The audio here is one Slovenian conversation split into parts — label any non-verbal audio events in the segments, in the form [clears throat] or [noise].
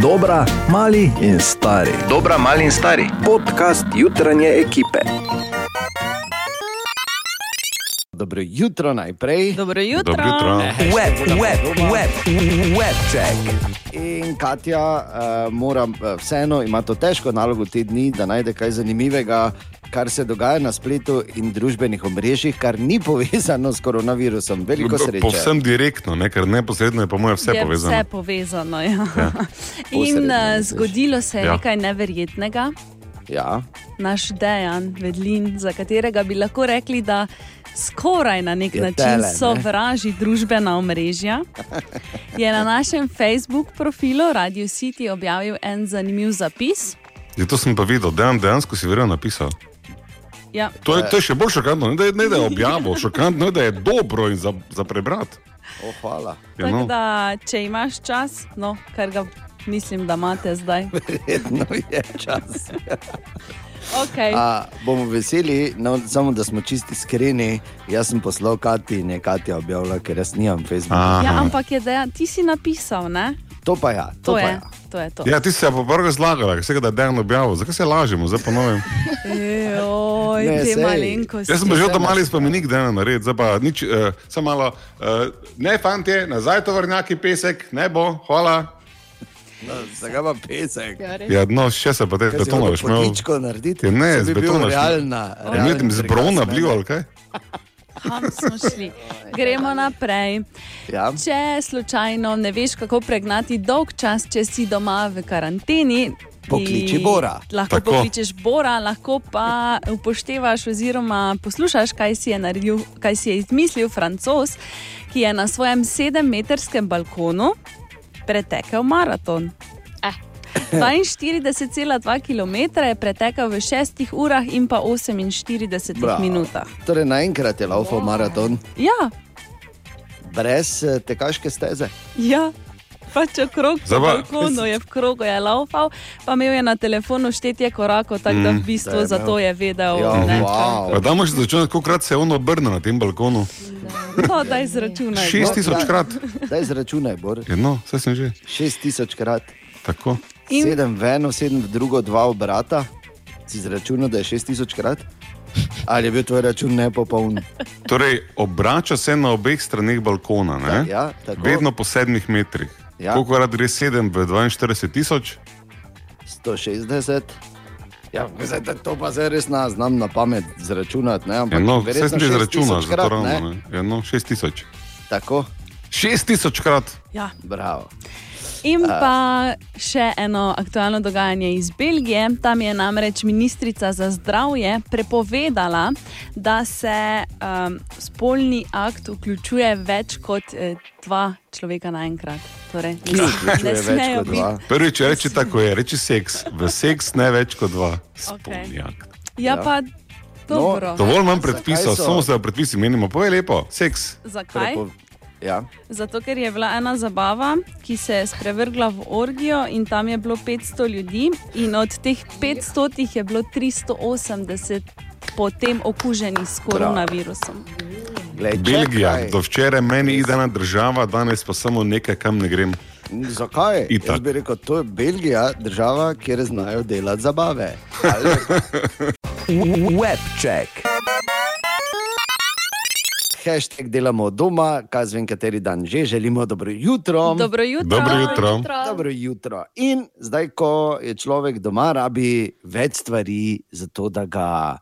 Dobra, mali in stari. Dobra, mali in stari. Podcast jutranje ekipe. Dobro jutro najprej. Dobro jutro. Dobro jutro. Web, web, web, web check. In Katja uh, mora uh, vseeno, ima to težko nalogo te dni, da najde kaj zanimivega, kar se dogaja na spletu in družbenih omrežjih, kar ni povezano s koronavirusom. Veliko sreče. Povsem direktno, ne? ker neposredno je po mojem vse je povezano. Vse povezano ja. Ja. [laughs] In uh, zgodilo se je Ja. nekaj neverjetnega. Ja. Naš dejan, Vedlin, za katerega bi lahko rekli, da skoraj na nek Je način tele, ne? sovraži družbena omrežja, je na našem Facebook profilu Radio City objavil en zanimiv zapis. Ja, to sem pa videl, dejan, dejansko si verjetno napisal. Ja, To je, to je še bolj šokantno, ne da je, ne, da je objavil, šokantno je, da je dobro in za, za prebrati. Oh, hvala. Ja, no. da, če imaš čas, no, kar ga mislim, da imate zdaj. [laughs] Verjetno je čas. [laughs] Okay. A, bomo veseli, no, samo da smo čisti iskreni. Jaz sem poslal Kati in je Katja objavila, ker jaz nimam Facebooka. Aha. Ja, ampak je dejan, ti si napisal, ne? To pa ja, to, To, pa je, ja. to je to. Ja, ti si se prvo zlagala, ker se ga da je dejan objavil. Zakaj se lažemo, zdaj ponovim? Joj, Ne, te malenkosti. Jaz sem že to mali spomenik dena naredil, zdaj pa nič, uh, samo malo. Uh, ne, fantje, nazaj to vrnjaki pesek, ne bo, hvala. No, Zakaj pa pesek? Ja, no, še se pa te Kaj si betona hotel veš imel. potičko narediti? Ja, ne, Saj z bi bil betona šel. realna. Ja, realen ne, z prikaz brona mene. blijo ali kaj? Kam smo šli? [laughs] Gremo naprej. Ja. Če slučajno ne veš, kako pregnati dolg čas, če si doma v karanteni. Pokliči in Bora. Lahko Tako. pokličeš Bora, lahko pa upoštevaš oziroma poslušaš, kaj si je, naredil, kaj si je izmislil francos, ki je na svojem sedemmetrskem balkonu pretekel maraton. Eh. 42,2 km je pretekel v 6 urah in pa 48 Bravo. minutah. Torej, naenkrat je laufal maraton Ja, brez eh, tekaške steze. ja. Pač okrog balkonu je v krogu je laufal, pa imel je na telefonu štetje korakov, tako da v Mm. bistvu Da je zato je vedel. Ja, ne, wow. Pa da moš začeti, koliko krat se je on obrnil na tem balkonu. To da izračunaj. Šest tisoč krat. Daj zračunaj, Bor. Ja, no, vse sem že. Šest tisoč krat. Tako. In- Sedem v eno, sedem v drugo, dva obrata. Si zračunal, da je šest tisoč krat? Ali je bil tvoj račun nepopoln? [laughs] Torej, obrača se na obeh straneh balkona, ne? Ja, tako. vedno po sedmih metrih. Ja. Koliko krat gre 7 v 42 tisoč? 160. Ja, zdaj, da to pa zdaj res na, znam na pamet zračunati. Ne? Ampak no, vse verjetno sem že 6 izračunal, zato krat, ravno. ne? Ne? Ja, no, 6 tisoč. Tako, 6 tisoč krat. Ja. bravo. In pa še eno aktualno dogajanje iz Belgije. Tam je namreč ministrica za zdravje prepovedala, da se um, spolni akt vključuje več kot eh, dva človeka naenkrat. Torej, ne več smejo biti- dva. Prvič reči tako je, reči seks. V seks ne več kot dva. Spolni Okej. akt. Ja, Ja. pa dobro. Dovolj imam predpisov, so- samo se predpisi menimo. Povej lepo, seks. Zakaj? Prepo... Ja. Zato, ker je bila ena zabava, ki se je sprevrgla v orgijo, in tam je bilo 500 ljudi, in od teh 500 je bilo 380 potem okuženih s koronavirusom. Glej, Belgija, čakaj. do včeraj meni ide ena država, danes pa samo nekaj, kam ne grem. Zakaj? Itak. Jaz bi rekel, to je Belgija, država, kjer znajo delati zabave. [laughs] Webček. Hashtag delamo doma, kazvem, kateri dan že želimo dobro jutro. Dobro jutro. Dobro jutro. Dobro jutro. In zdaj, ko je človek doma, rabi več stvari, zato da ga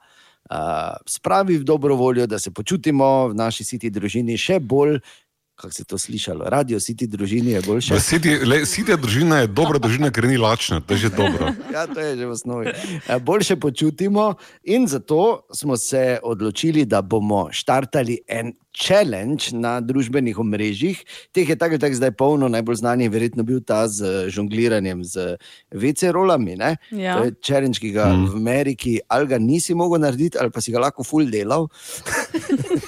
uh, spravi v dobro voljo, da se počutimo v naši siti družini še bolj, kako se to slišalo, radio siti družini je boljše. Siti, le, sitja družina je dobra družina, ker ni lačna, to je že dobro. [laughs] Ja, to je že v osnovi. Eh, Boljše počutimo, in zato smo se odločili, da bomo štartali en challenge na družbenih omrežjih. Teh je tako ali tako zdaj polno, najbolj znan je verjetno bil ta z žongliranjem z VC-rolami. ne? Ja. To je challenge, ki ga mm. v Ameriki ali ga nisi mogel narediti, ali pa si ga lahko full delal. [laughs]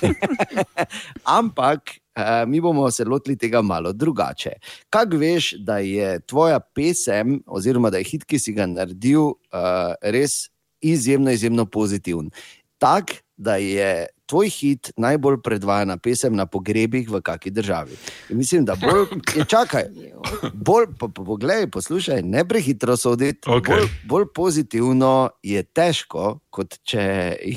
[laughs] Ampak. Uh, mi bomo se lotili tega malo drugače. Kaj veš, da je tvoja pesem, oziroma da je hit, ki si ga naredil, uh, res izjemno, izjemno pozitiven. Tak, da je tvoj hit najbolj predvajana pesem na pogrebih v kakšni državi. In mislim, da bolj, je, čakaj, bolj, po, po, poglej, poslušaj, ne prehitro soditi. Okej. Bolj, bolj pozitivno je težko, kot če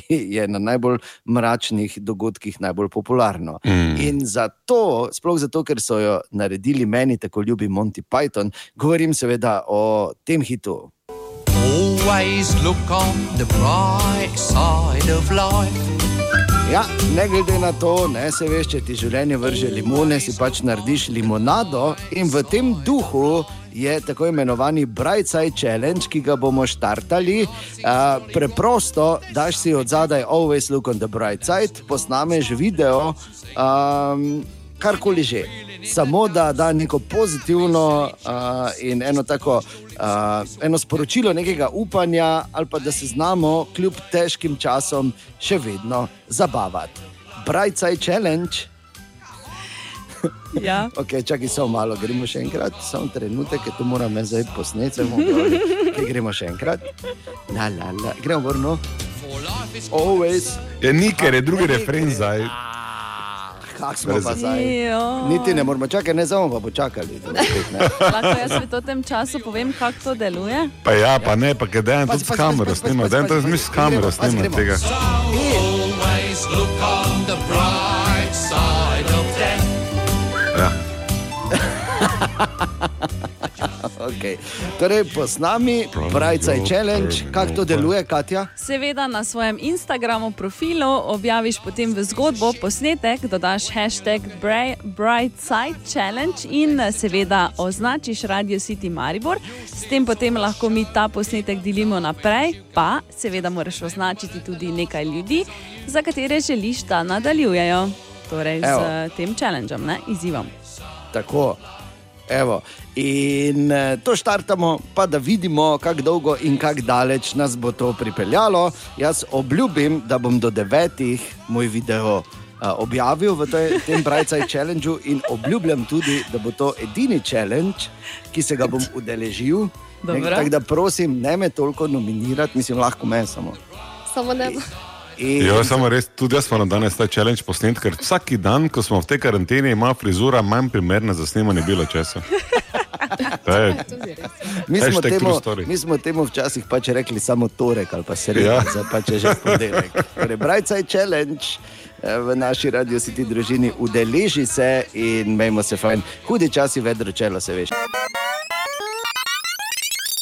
je na najbolj mračnih dogodkih najbolj popularno. Mm. In zato, sploh zato, ker so jo naredili meni tako ljubi Monty Python, govorim seveda o tem hitu. Always look on the bright side of life. Ja, ne glede na to, ne se veš, če ti življenje vrže limone, si pač narediš limonado in v tem duhu. Je tako imenovani Bright Side Challenge, ki ga bomo štartali. Uh, preprosto, daš si od zadaj, always look on the bright side, posnameš video, um, karkoli že. Samo da da neko pozitivno uh, in eno tako uh, eno sporočilo nekega upanja, ali pa da se znamo kljub težkim časom še vedno zabavati. Bright Side Challenge. Ja. [laughs] Ok, čakaj, samo malo, gremo še enkrat, samo trenutek, ker to moram jaz zdaj posneti. Okay, gremo še enkrat. La, la, la. Gremo vrno. Always. Je ni, ker je drugi refren zdaj. Kak smo pa zdaj? Niti ne moramo čakati, ne samo pa počakali. da. [laughs] Lahko jaz v tem času povem, kako to deluje. Pa ja, pa ne, pa kaj dejan Pazi, tudi s kamero snima, pazi, tudi mi pazi, s kamero snima tega. Always [laughs] Okay. Torej, posnami, Bright Side Challenge, kako to deluje, Katja? Seveda na svojem Instagramu profilu objaviš potem v zgodbo posnetek, dodaš hashtag Brightside Challenge in seveda označiš Radio City Maribor. S tem potem lahko mi ta posnetek delimo naprej, pa seveda moraš označiti tudi nekaj ljudi, za katere želiš, da nadaljujejo. Torej, z Evo. tem challengeom, ne, izzivom. Tako. Evo. In eh, to štartamo, pa da vidimo, kako dolgo in kako daleč nas bo to pripeljalo. Jaz obljubim, da bom do devetih moj video uh, objavil v tej, tem Brightside Challengeu in obljubljam tudi, da bo to edini challenge, ki se ga bom udeležil. Dobro. Tako da prosim, ne me toliko nominirati, mislim, lahko me samo. Samo ne. In, Jo, samo res, tudi jaz moram danes ta challenge posnet, ker vsak dan, ko smo v tej karanteni, ima frizura manj primerna za snemanje bilo časa. [laughs] To je- Mi smo, temu, mi smo temu včasih pač rekli samo torek ali pa sredo, ja. Ja. zdaj pač je že ponedeljek. Torej, [laughs] Brightside Challenge eh, v naši Radio City družini udeleži se in imejmo se fajn. Hudi časi, vedro čelo se veš.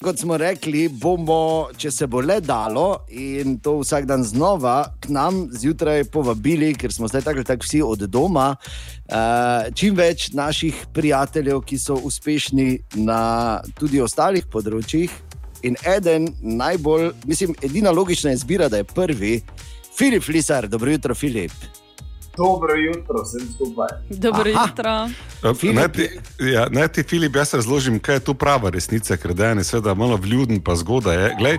Kot smo rekli, bomo, če se bo le dalo, in to vsak dan znova, k nam zjutraj povabili, ker smo zdaj tako tako vsi od doma, uh, čim več naših prijateljev, ki so uspešni na tudi ostalih področjih. In eden najbolj, mislim, edina logična izbira, da je prvi, Filip Lisar, dobro jutro, Filip. Dobro jutro, vsem skupaj. Dobro Aha. jutro. Filip Naj ti, ja, naj ti, Filip, jaz razložim, kaj je tu prava resnica, ker da je seveda malo vljuden, pa zgodaj je. Glej,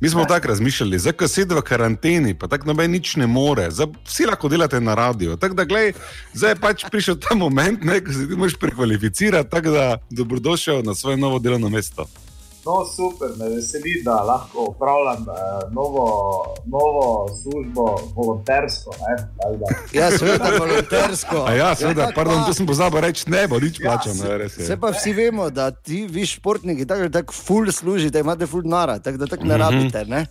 mi smo tako razmišljali, zdaj, ko sedi v karanteni, pa tako noben nič ne more, zdaj, vsi lahko delate na radio. Tako da, glej, zdaj je pač prišel ta moment, ne, ko se ti moraš prekvalificirati, tako da dobrodošel na svoje novo delovno mesto. No, super, me veseli, da lahko upravljam eh, novo, novo službo, volontersko. Ja, seveda, volontersko. A ja, seveda, kako pardon, pa? to sem pozabil reči, ne bo nič Ja, plačano, se- ja, res. Se pa vsi vemo, da ti, vi športniki, tako tako ful služite, imate ful nara, tako da tako ne Mhm. rabite. Ne?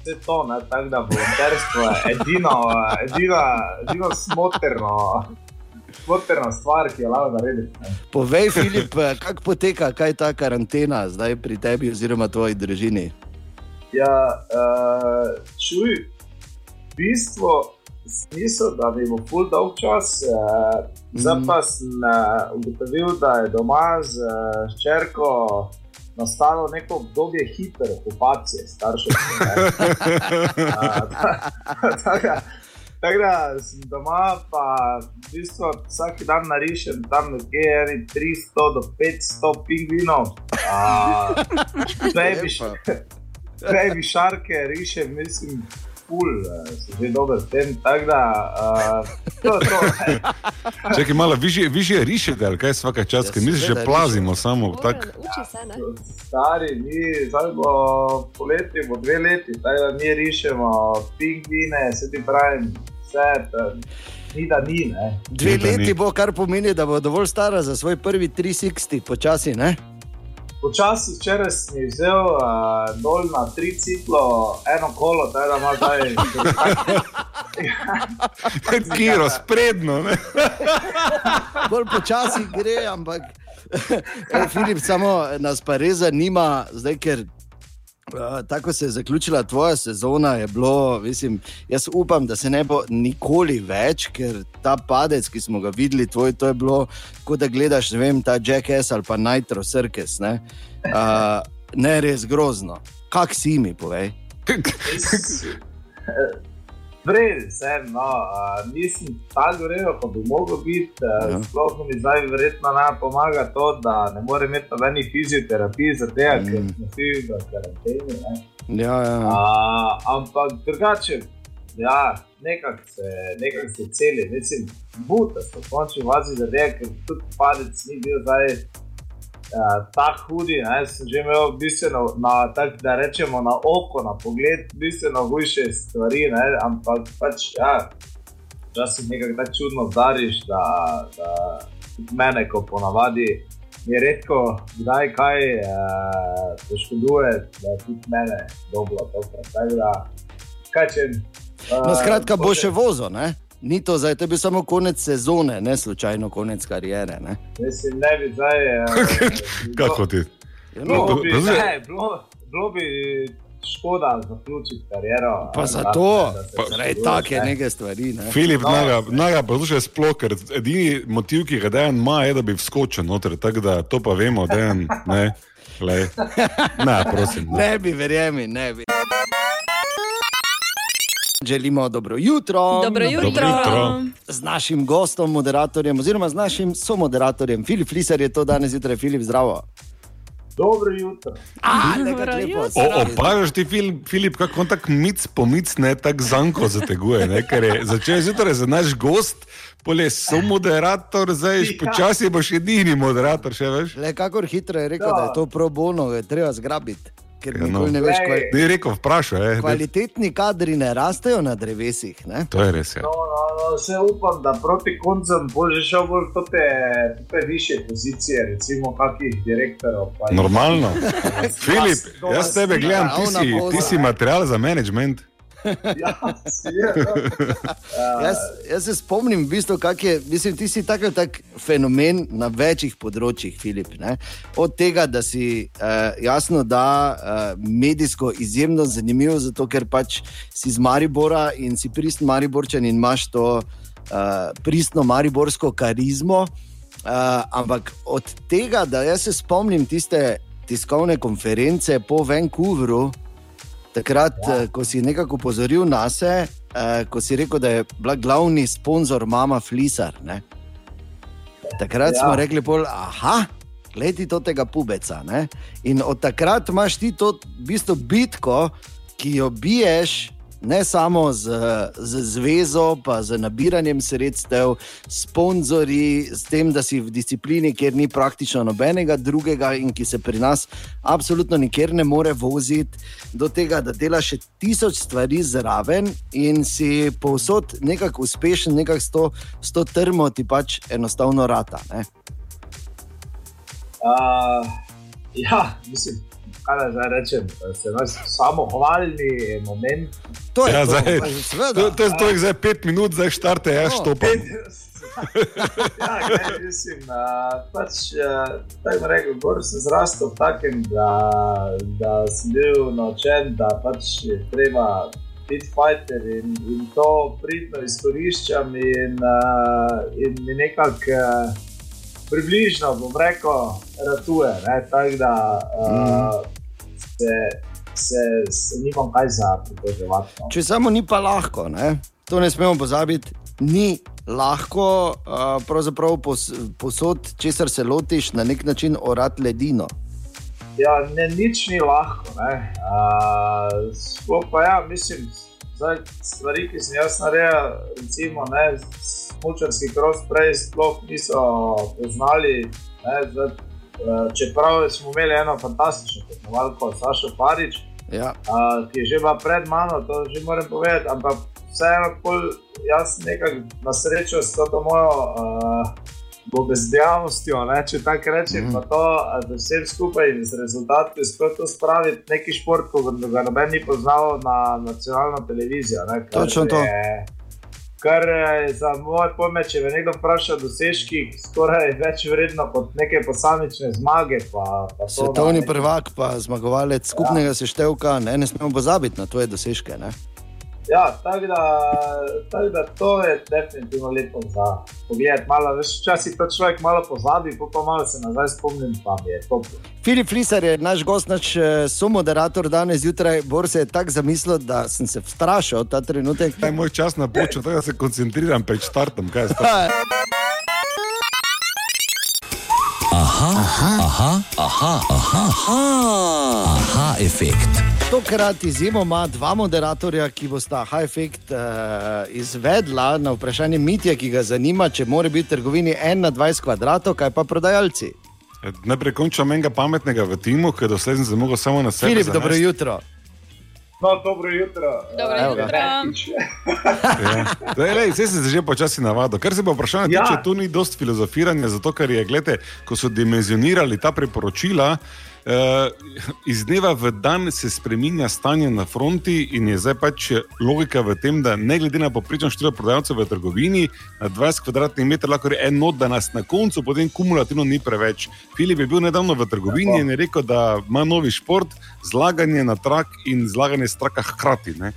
Vse to, ne, tako da volonterstvo je edino, edina, edino smotrno, smotrna stvar, ki jo lahko naredim. ne. Povej, Filip, kako poteka, kaj je ta karantena zdaj pri tebi oziroma tvoji družini? Ja, uh, čuj, v bistvu sem mislil, da mi bo full dolg čas, uh, zdaj Mhm. pa sem uh, ugotovil, da je doma z uh, hčerko nastalo neko obdobje hiperokupacije. Uh, [laughs] [laughs] Tako tako da sem doma, pa v bistvu vsak dan narišem tam nekje eni 300 do 500 pingvinov. Baby, [laughs] baby [laughs] šarke rišem, mislim, eh, so že dober v tem. Tako da, uh, to je to. [laughs] Čakaj, malo više, više rišete, ali kaj svaka čas, Ja, ker mi se že plazimo samo tako. Uči se, ne? Stari, mi zdaj bo poletje, bo dve leti, tako da mi rišemo pingvine, se ti pravim, vse, ni da ni. Ne. Dve Ni leti ni. bo, kar pomeni, da bo dovolj stara za svoj prvi 360, počasi. Ne? Počasi včeraj sem vzel uh, dol na tri ciklo, eno kolo, tako da ima zdaj. [laughs] Kiro, spredno. Ne? [laughs] Bolj počasi gre, ampak e, Filip, samo nas pa res zanima, zdaj, ker. Uh, tako se je zaključila tvoja sezona. je Bilo, mislim, jaz upam, da se ne bo nikoli več, ker ta padec, ki smo ga videli, tvoj, to je bilo, kot da gledaš ne vem, ta Jackass ali pa Nitro Circus. Ne, uh, ne res grozno. Kak si mi, povej? Vredno sem, no, uh, nisem tako rekel, kot bi mogel biti. Ja. Sploh mi zdaj verjetno ne pomaga to, da ne morem imeti nobenih fizioterapij, zato ker Mm. smo vsi v karanteni. Ja, ja, ja. Uh, ampak drugače, ja, nekako se, nekak se celi, mislim, buta so končni fazi, da je, ker tudi padec ni bil zdaj. Uh, ta hudi, ne, sem že imel bistveno, na, tak, da rečemo na oko, na pogled, bistveno hujše stvari, ne, ampak pač, ja, včasih nekako tako čudno udariš, da, da mene, ko ponavadi je redko, kdaj kaj uh, poškoduje, da je tudi mene dobro, tokrat. Tako da, kaj če. Uh, No, skratka, bo še vozil, ne? Ni to zdaj, to je bil samo konec sezone, ne slučajno konec kariere. Ne? Mislim, ne bi zdaj. [laughs] Uh, Kako ti? Ja, Bilo No, bi, pa zdaj- ne, bilo, bilo bi škoda zaključiti kariero. pa zato, da se zaradi take ne. neke stvari. Ne? Filip, No. naga, naga poslušaj sploh, ker edini motiv, ki ga dejan ima, je, da bi vskočil noter, tako da to pa vemo, dejan, ne. Glej. [laughs] Ne, prosim. Ne. Ne bi, verjemi, ne bi. Želimo dobro jutro. Dobro jutro. Dobro jutro. Z našim gostom, moderatorjem, oziroma z našim somoderatorjem, Filip Fliser je to danes zjutraj, Filip, zdravo. Dobro jutro. A, Dobro nekako lepo, jutro. zdravo. O, opažaš ti, Filip, Filip kako on tako mic po mic, ne tako zanko zateguje. Ne, ker je začel zjutraj za naš gost, polje so moderator, zdaj počasi boš edini moderator, še veš. Le kakor hitro je rekel, Ja. da je to pro bono, je treba zgrabiti. Ker Ja, no. ne veš, kaj. Ni rekel, vprašaj. Eh. Kvalitetni kadri ne rastejo na drevesih. Ne? To je res. Ja. No, no, no, vse upam, da proti koncem bo že šel bolj v te, te više pozicije, recimo kakih direktorov. Normalno. [laughs] Filip, jaz tebe gledam, ti si, ti si material za management. Ja, no. [laughs] Jaz, jaz se spomnim, v bistvu, kak je, mislim, ti si tako tak fenomen na večjih področjih, Filip. Ne? Od tega, da si uh, jasno, da uh, medijsko izjemno zanimiv, zato ker pač si iz Maribora in si pristen Mariborčan in imaš to uh, pristno mariborsko karizmo. Uh, ampak od tega, da jaz se spomnim tiste tiskovne konference po Vancouveru, takrat, ja. ko si nekako upozoril na sebe, eh, ko si rekel, da je bila glavni sponzor mama Flisar. Ne? Takrat. Ja. smo rekli, pol, aha. Gledi to tega pubeca. Ne? In od takrat imaš ti to v bistvu bitko, ki jo biješ ne samo z, z zvezo, pa z nabiranjem sredstev, sponzorji, s tem, da si v disciplini, kjer ni praktično nobenega drugega in ki se pri nas absolutno nikjer ne more voziti, do tega, da delaš še tisoč stvari zraven in si povsod nekako uspešen, nekako s to, s to trmo ti pač enostavno rata. Ne? Uh, ja, mislim, kaj naj zdaj rečem, da se nas samo hvalni moment. To je Ja, to, zdaj- seveda. To, to je to, zdaj pet minut, zdaj štarte, jaz No. štopam. [laughs] ja, kaj, mislim, uh, pač, uh, tako rekel, gor sem zrastel takem, da, da sem bil naučen, da pač je treba biti fighter in, in to pridno izkoriščam in, uh, in mi nekako uh, približno, bom rekel, ratuje. ne, Tako da uh, se, se, se nimam kaj za pritoževati. No. Če samo ni pa lahko, ne? to ne smemo pozabiti. Ni lahko, uh, pos, posod, česar se lotiš, na nek način orati ledino. Ja, ne, nič ni lahko. Uh, Sploh pa ja, mislim, zdaj, stvari, ki sem jaz naredil, recimo, ne, smočarski kros prej sploh niso poznali. Ne, zdaj, čeprav smo imeli eno fantastično tekmovalko, Sašo Parič, Ja. uh, ki je že bila pred mano, to že moram povedati, ampak vseeno, pol, jaz nekako na srečo s to mojo bezdejavnostjo, ne, če tako rečem, mm. pa to uh, vsem skupaj in z rezultati uspel to spraviti neki šport, ko ga noben ni poznal na nacionalno televizijo. Ne, Točno to. je- Kar je za moje pojme, če me nekdo vpraša o dosežkih, skoraj več vredno kot neke posamične zmage. Pa, pa to, Svetovni ne. prvak, pa zmagovalec skupnega seštevka, ne, ne smemo pozabiti na tvoje dosežke. Ne? Ja, tako da, tak da to je definitivno lepo za pogled. Malo, veš, včasih to človek malo pozabi, pa, pa malo se nazaj spomnim, pa je toplo. Filip Flisar je naš gost, naš eh, somoderator danes zjutraj. Bor se je tako zamislil, da sem se vstrašil ta trenutek. Kaj je moj čas na poču, tako da se koncentriram pred štartom. Kaj je stvar? Aha, aha, aha, aha, aha, aha, efekt. Tokrat izjemoma dva moderatorja, ki bosta Hi-Effect uh, izvedla na vprašanje Mitja, ki ga zanima, če mora biti v trgovini 1 na 20 kvadratov, kaj pa prodajalci. Najprej končam enega pametnega v timu, ker doslej sem se mogel samo na sebe. Filip, dobro jutro. No, dobro jutro. Dobro eh, jutro. Ja. Zdaj, lej, Zdaj se že počasi navadil. Kar se pa vprašanja Ja. tiče, tu ni dost filozofiranja, zato ker je, gledajte, ko so dimenzionirali ta priporočila. Uh, iz dneva v dan se spremenja stanje na fronti, in je zdaj pač logika v tem, da ne glede na poprečno število prodajalcev v trgovini, na 20 km lahko je eno, da nas na koncu potem kumulativno ni preveč. Filip je bil nedavno v trgovini in je rekel, da ima novi šport, zlaganje na trak in zlaganje straka hkrati. Ne?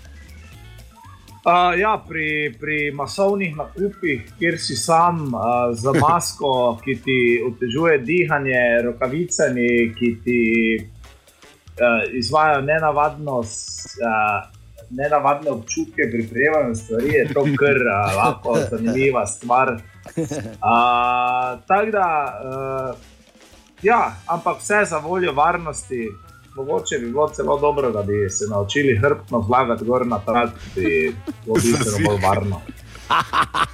Uh, ja, pri, pri masovnih nakupih, kjer si sam uh, z [laughs] masko, ki ti otežuje dihanje, rokavicami, ki ti uh, izvajo nenavadno, uh, nenavadne občutke pri prejemanju stvari, je to kar uh, lahko [laughs] zanimiva stvar. Uh, Tako da, uh, ja, ampak vse za voljo varnosti. Mogoče bi bilo celo dobro, da bi se naučili hrbtno vlagati gor na trak, bi bilo [laughs] bistveno bolj varno.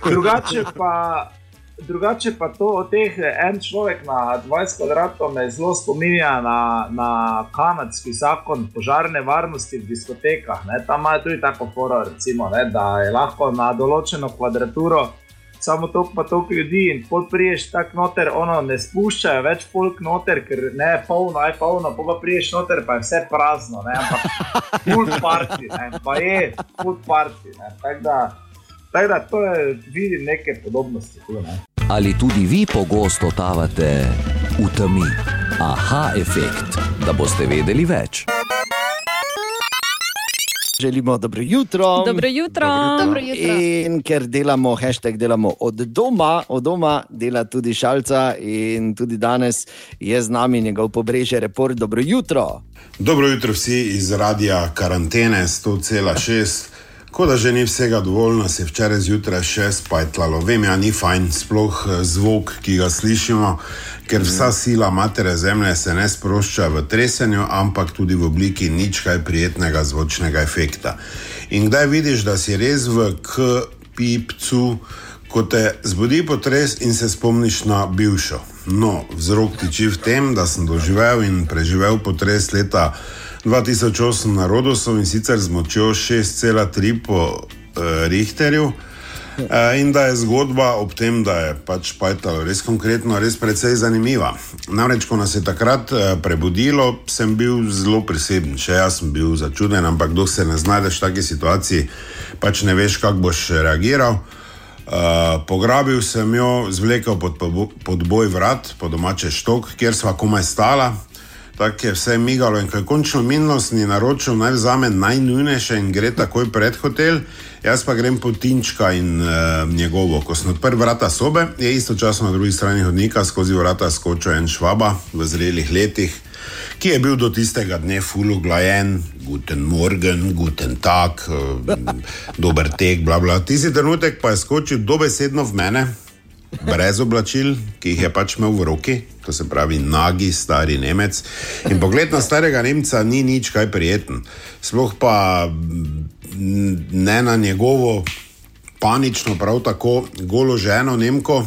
Drugače pa, drugače pa to od teh en človek na 20 kvadratov me zelo spominja na, na kanadski zakon požarne varnosti v diskotekah. Ne. Tam imajo tudi tako foro, recimo, ne, da je lahko na določeno kvadraturo samo to, pa toliko ljudi in pot priješ tako noter, ono ne spuščajo več folk noter, ker ne je polno, je polno, pa pa priješ noter, pa je vse prazno, ne, ampak full party, ne, pa je full party. ne. Tako da, tak da to je, vidim neke podobnosti tu. Ne. Ali tudi vi pogosto totavate v temi? Aha, efekt, da boste vedeli več. Želimo dobro jutro. Dobro jutro. Dobro jutro. In ker delamo hashtag delamo od doma, od doma dela tudi šalca in tudi danes je z nami njegov pobrežje report. Dobro jutro. Dobro jutro vsi iz radia karantene 100,6. Kot da že ni vsega dovolj, nas je včeraj zjutraj še spajtlalo. Vem, ja, ni fajn, sploh eh, zvok, ki ga slišimo, ker vsa sila matere zemlje se ne sprošča v tresenju, ampak tudi v obliki nič kaj prijetnega zvočnega efekta. In kdaj vidiš, da si res v k-pipcu, ko te zbudi potres in se spomniš na bivšo. No, vzrok tiči v tem, da sem doživel in preživel potres leta 2008 na Rodosu in sicer z močjo 6,3 po uh, Richterju. Uh, in da je zgodba ob tem, da je pač Pajtalo res konkretno, res precej zanimiva. Namreč, ko nas je takrat uh, prebudilo, sem bil zelo priseben, še jaz sem bil začuden, ampak kdo se ne znajdeš v taki situaciji, pač ne veš, kako boš reagiral. Uh, pograbil sem jo, zvlekel pod, pod boj vrat, po domače štok, kjer sva komaj stala. Tako je vse migalo in ko je končno minusni naročil, naj vzame najnujnejše in gre takoj pred hotel, jaz pa grem po Tinčka in uh, njegovo. Ko sem odprl vrata sobe, je istočasno na drugi strani hodnika skozi vrata skočil en švaba v zrelih letih, ki je bil do tistega dne fulu glajen, guten morgen, guten tak, uh, [laughs] dober tek, bla bla. Tisti trenutek pa je skočil dobesedno v mene, brez oblačil, ki jih je pač imel v roki, to se pravi, nagi, stari Nemec. In pogled na starega Nemca ni nič kaj prijeten. Sploh pa mm, ne na njegovo panično, prav tako golo ženo Nemko.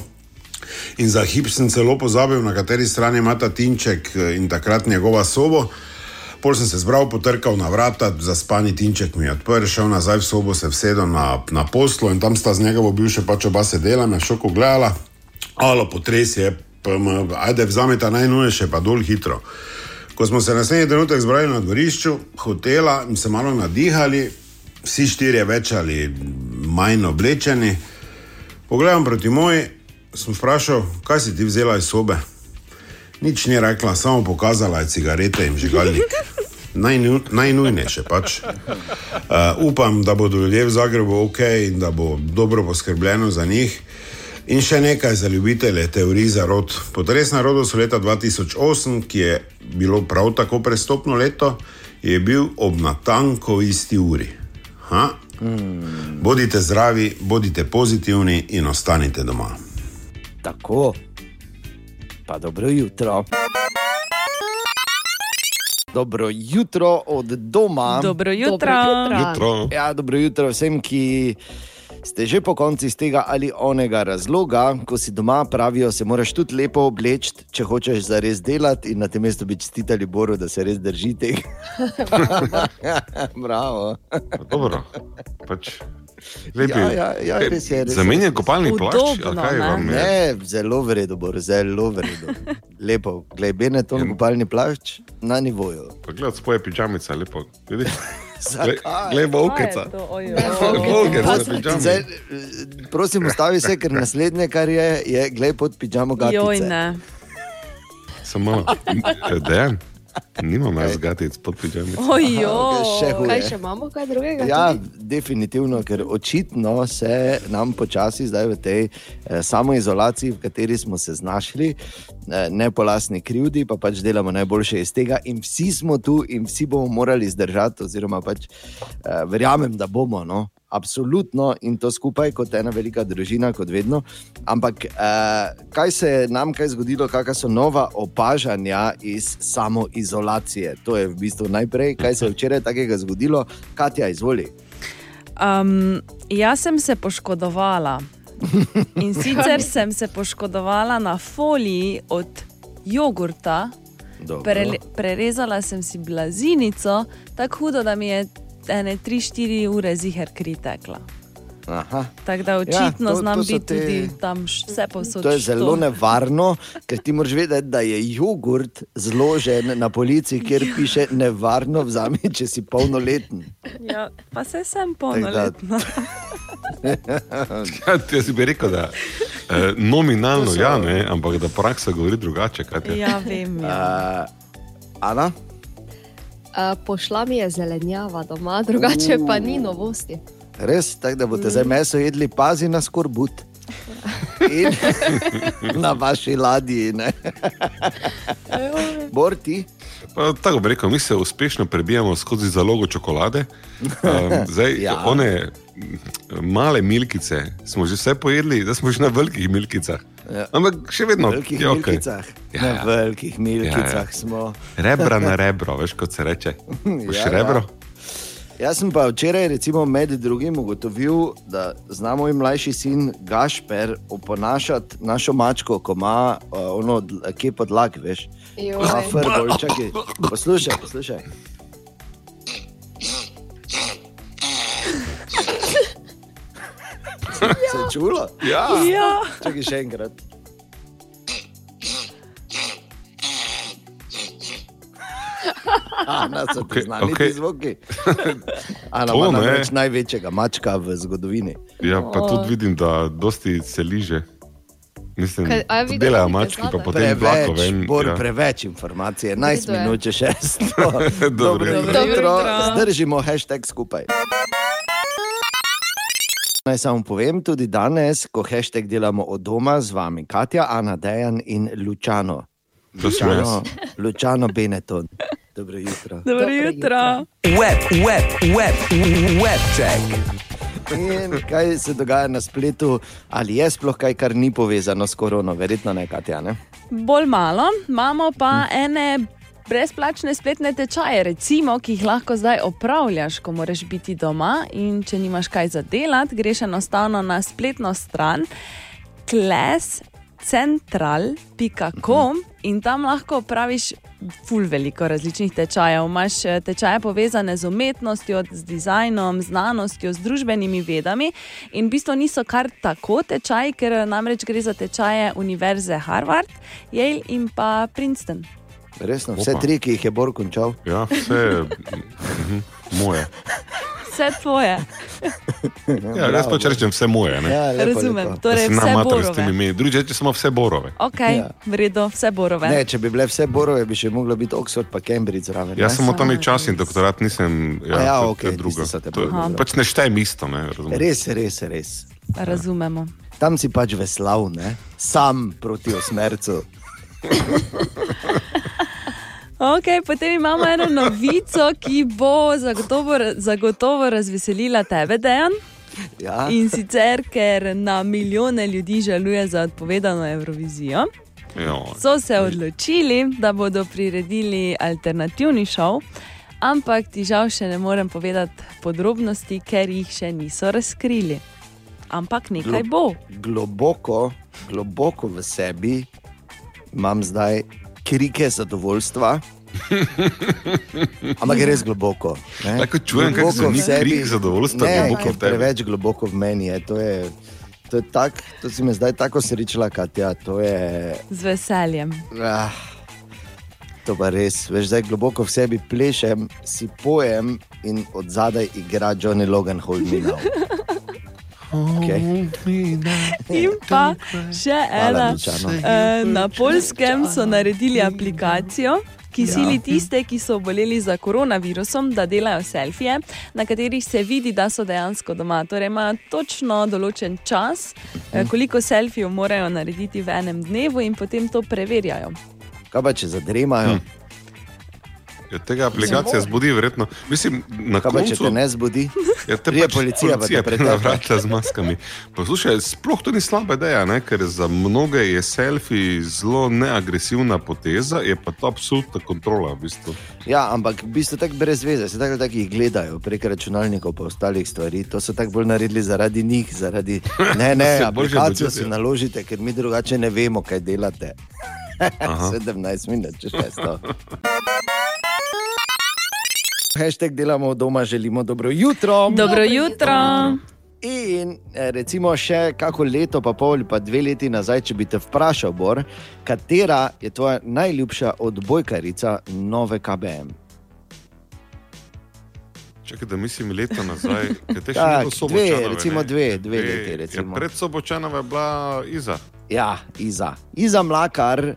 In za hip sem celo pozabil, na kateri strani ima ta Tinček eh, in takrat njegova sobo. Pol sem se zbral, potrkal na vrata, zaspani Tinček mi je odprl, šel nazaj v sobo, se vsedel na, na poslu in tam sta z njegovo bivše pač oba sedela, me šoko gledala. Alo, potres je, PM, ajde, vzamete najnujnejše, pa dol hitro. Ko smo se naslednji trenutek zbrali na dvorišču hotela in se malo nadihali, vsi štirje več ali manj oblečeni, pogledam proti moji, sem vprašal, kaj si ti vzela iz sobe. Nič ni rekla, samo pokazala je cigarete in žigalnik. Najnu, najnujnejše pač. Uh, upam, da bodo ljudje v Zagrebu ok in da bo dobro poskrbljeno za njih. In še nekaj za ljubitelje teorij zarod. Potres na rodu so leta 2008, ki je bilo prav tako prestopno leto, je bil ob natanko isti uri. Ha? Mm. Bodite zdravi, bodite pozitivni in ostanite doma. Tako. Pa dobro jutro. Dobro jutro od doma. Dobro jutro. Jutro. Ja, dobro jutro vsem, ki ste že po konci iz tega ali onega razloga, ko si doma, pravijo, se moraš tudi lepo obleči, če hočeš zares delati in na tem mestu bi čestitali Boru, da se res držite. [laughs] [laughs] Bravo. Dobro. Pač, lepi. Ja, ja, ja, res je, res je. Zamenjen kopalni plašč, ne? vam je? Ne, zelo v redu, Bor, zelo v redu. [laughs] Lepo, glej, Benetton, Ja. kopalni plašč na nivoju. Pa Gled, spoje pižamica, lepo. Vidiš? [laughs] Glej, eh, [laughs] Prosim, ustavi se, ker naslednje, kar je, je glej pod pižamo Joj, gatice. ne. Samo, eh, dejan, nimam jaz gatic pod pižamico. Ojo. Še huje. Kaj še imamo, kaj drugega? Ja, tudi? definitivno, ker očitno se nam počasi zdaj v tej eh, samoizolaciji, v kateri smo se znašli, eh, ne po lastni krivdi, pa pač delamo najboljše iz tega, in vsi smo tu, in vsi bomo morali zdržati, oziroma pač eh, verjamem, da bomo. No? Absolutno in to skupaj kot ena velika družina, kot vedno. Ampak eh, kaj se je nam kaj zgodilo, kakšna so nova opažanja iz samoizolacije? To je v bistvu najprej, kaj se je včeraj takega zgodilo, Katja, izvoli. Um, jaz sem se poškodovala. In [laughs] sicer sem se poškodovala na foliji od jogurta, Dobro. Prele, prerezala sem si blazinico, tako hudo, da mi je ene 3-4 ure ziger kri tekla. Aha. Tako da očitno Ja, to- ja, znam to biti te- tudi tam vse posod. To je zelo nevarno, ker ti moraš vedeti, da je jogurt zložen na polici, kjer piše nevarno vzami, če si polnoleten. Ja, pa se sem da- polnoletna. [laughs] Ja, Jaz bi rekel, da eh, nominalno To so- ja, ne, ampak da praksa govori drugače. Ja, vem. Ja. Uh, Ana, Uh, pošla mi je zelenjava doma, drugače pa ni novosti. res, tako da boste zdaj meso jedli, pazi na skorbut. In [laughs] na vaši ladji. ne. Bor ti, Pa, tako bi rekel, mi se uspešno prebijamo skozi zalogo čokolade. Um, [laughs] zdaj, Ja. one mm, male milkice smo že vse pojedli, zdaj smo že na velikih milkicah. Ja. Ampak še vedno v velikih je okej. milkicah. Ja, Na ja. velikih milkicah Ja, ja. smo. Rebra na [laughs] rebro, veš, kot se reče. Boš Ja, ja, rebro? Jaz sem pa včeraj, recimo, med drugim ugotovil, da zna moj mlajši sin Gašper oponašati našo mačko, ko ima uh, ono, dl- kje podlag, veš. Joj. Ma, frbol, čakaj, Poslušaj, poslušaj. Čulo? Ja. Ja. Čakaj še enkrat. Ana, so ti Okej, znani okay, ti zvoki. [laughs] Ana To ima ne. namreč največjega mačka v zgodovini. ja, pa tudi vidim, da dosti se liže. Mislim, Kaj- a da videla delajo mački, pa potem vlako Preveč, ven. bolj ja. preveč informacije, 11 redu je. minut, če šest. [laughs] [laughs] Dobro Dobro jutro. jutro, jutro. zdržimo hashtag skupaj. Naj samo povem, tudi danes, ko hashtag delamo od doma z vami, Katja, Ana, Dejan in Lučano. Lučano, Lučano Benetton. Dobro jutro. Dobro Dobro jutro. Web, web, web, web check. In kaj se dogaja na spletu, ali je sploh kaj, kar ni povezano s korono, verjetno ne, Katja. Ne? Bolj malo, imamo pa ene brezplačne spletne tečaje, recimo, ki jih lahko zdaj opravljaš, ko moraš biti doma. In če nimaš kaj za delati, greš enostavno na spletno stran kles. central.com in tam lahko praviš ful veliko različnih tečajev. Imaš eh, tečaje povezane z umetnostjo, z dizajnom, znanostjo, z družbenimi vedami in v bistvu niso kar tako tečaji, ker eh, namreč gre za tečaje Univerze Harvard, Yale in pa Princeton. Resno, vse Opa. tri, ki jih je Bor končal. Ja, vse [laughs] mhm, moje. Vse tvoje, Ja, jaz pač rečem vse moje. Ne? Ja, lepo, razumem. lepo. Torej, vse borove. Drugi reče samo vse borove. Ok, Ja. ja. vredno, vse borove. Ne, če bi bile vse borove, bi še moglo biti Oxford pa Cambridge zraven. Jaz sem tam čas in doktorat nisem. A ja, je drugo. tisti so te To je-. Pač ne štejem isto. Ne, razumeš? Res, res, res. Razumemo. Tam si pač veslav, ne? sam proti osmercu. [laughs] Okay, potem imamo eno novico, ki bo zagotovo, zagotovo razveselila tebe, Dejan. Ja. In sicer, ker na milijone ljudi žaluje za odpovedano Eurovizijo, Ja. so se odločili, da bodo priredili alternativni šov, ampak ti žal še ne morem povedati podrobnosti, ker jih še niso razkrili. Ampak nekaj bo. Globoko, globoko v sebi imam zdaj krike zadovoljstva. Ampak res globoko. ne. Tako čujem, kako Globoko zveni v sebi. krik zadovoljstva Ne, globoko v tebi. Preveč globoko v meni je. To, je, to, je tak, to si me zdaj tako srečala, Katja. To je. Z veseljem. Ah, to pa res. Veš, zdaj globoko v sebi plešem, si pojem in od zadaj igra Johnny Logan, now. [laughs] Okay. [laughs] In pa še ena. Eh, Na polskem so naredili aplikacijo. Ki Ja. sili tiste, ki so oboleli za koronavirusom, da delajo selfije, na katerih se vidi, da so dejansko doma. Torej, imajo točno določen čas, eh, Mhm. koliko selfijev morajo narediti v enem dnevu, in potem to preverjajo. Kaj pa če zadremajo? Hm. Ja, tega aplikacija zbudi, verjetno. Mislim, na Kaj pa če te koncu. ne zbudi? Ja, te Pride pač policija, pa te policija pretepe. na vrata z maskami. Poslušaj, sploh to ni slaba ideja, ne? ker za mnoge je selfie zelo neagresivna poteza, je pa to absolutna kontrola. V bistvu. Ja, ampak v bistvu tako brez veze, se tako tako jih gledajo prek računalnikov in ostalih stvari. To so tako bolj naredili zaradi njih, zaradi [laughs] ne, ne, aplikacijo si naložite, ker mi drugače ne vemo, kaj delate. Aha. [laughs] 17 minut, če šesto. Hashtag delamo doma, želimo dobro jutro. Dobro jutro. In eh, recimo še kako leto, pa pol ali pa dve leti nazaj, če bi te vprašal, Bor, katera je tvoja najljubša odbojkarica nove KBM? Čakaj, da mislim leto nazaj, [laughs] ker te še bilo sobočanove. dve, recimo ne? dve, dve leti, recimo. Ja, pred sobočanova je bila Iza. Ja, Iza. Iza Mlakar,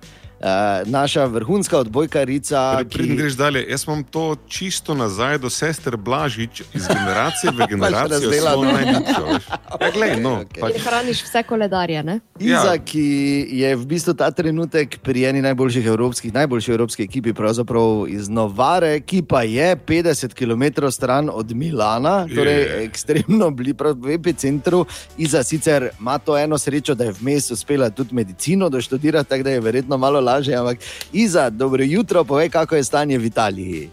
naša vrhunska odbojkarica. Preden greš dalje, jaz imam to čisto nazaj do sester Blažič, iz generacije v [laughs] generacijo najljubšo. veš. Ja, glej, no, [laughs] Okej. pač, hraniš vse koledarje, ne? Iza, Ja. ki je v bistvu ta trenutek pri eni najboljših evropskih, najboljši evropski ekipi, pravzaprav iz Novare, ki pa je 50 km stran od Milana, torej Je. ekstremno blizu v epicentru. Iza sicer ima to eno srečo, da je vmes uspela tudi medicino doštudirati, tako da je verjetno malo lažje. Ampak Iza, dobro jutro, povej, kako je stanje v Italiji.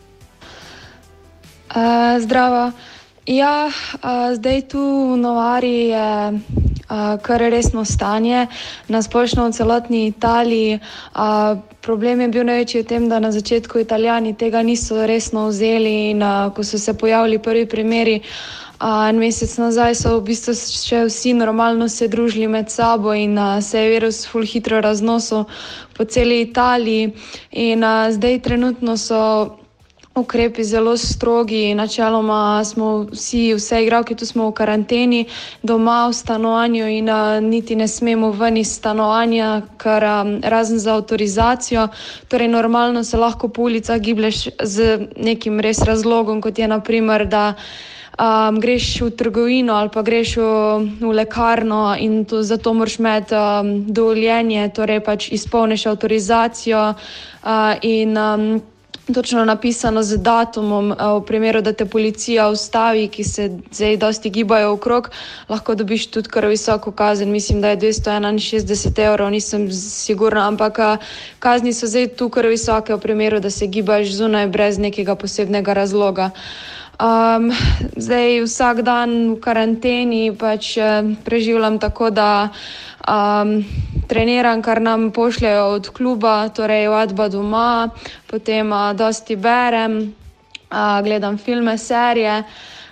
Uh, zdravo. Ja, uh, zdaj tu v Novari je uh, kar resno stanje, na splošno v celotni Italiji. Uh, problem je bil največji v tem, da na začetku Italijani tega niso resno vzeli in uh, ko so se pojavili prvi primeri. Uh, en mesec nazaj so v bistvu še vsi normalno se družili med sabo in uh, se je virus ful hitro raznosil po celi Italiji. In uh, zdaj trenutno so ukrepi zelo strogi. Načeloma smo vsi, vse igralke tu smo v karanteni, doma v stanovanju in uh, niti ne smemo ven iz stanovanja, ker um, razen za avtorizacijo. Torej, normalno se lahko po ulicah giblješ z nekim res razlogom, kot je naprimer, da um, greš v trgovino ali pa greš v, v lekarno in to, zato moraš imeti um, dovoljenje, torej pač izpolniš avtorizacijo uh, in um, točno napisano z datumom, uh, v primeru, da te policija ustavi, ki se zdaj dosti gibajo okrog, lahko dobiš tudi kar visoko kazen. Mislim, da je 261 evrov, nisem sigurna, ampak uh, kazni so zdaj tu kar visoke v primeru, da se gibaš zunaj brez nekega posebnega razloga. Um, zdaj vsak dan v karanteni pač preživljam tako, da um, treniram, kar nam pošljajo od kluba, torej vadba doma, potem a, dosti berem, a, gledam filme, serije.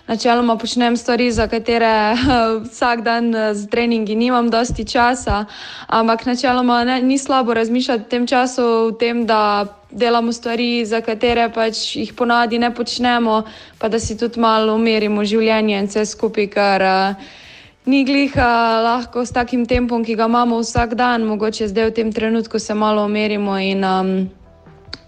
Načeloma počnem stvari, za katere [laughs] vsak dan eh, z treningi nimam dosti časa, ampak načeloma ne, ni slabo razmišljati v tem času o tem, da delamo stvari, za katere pač jih ponadi ne počnemo, pa da si tudi malo umirimo življenje in vse skupaj, ker uh, ni gliha lahko s takim tempom, ki ga imamo vsak dan, mogoče zdaj v tem trenutku se malo umirimo in um,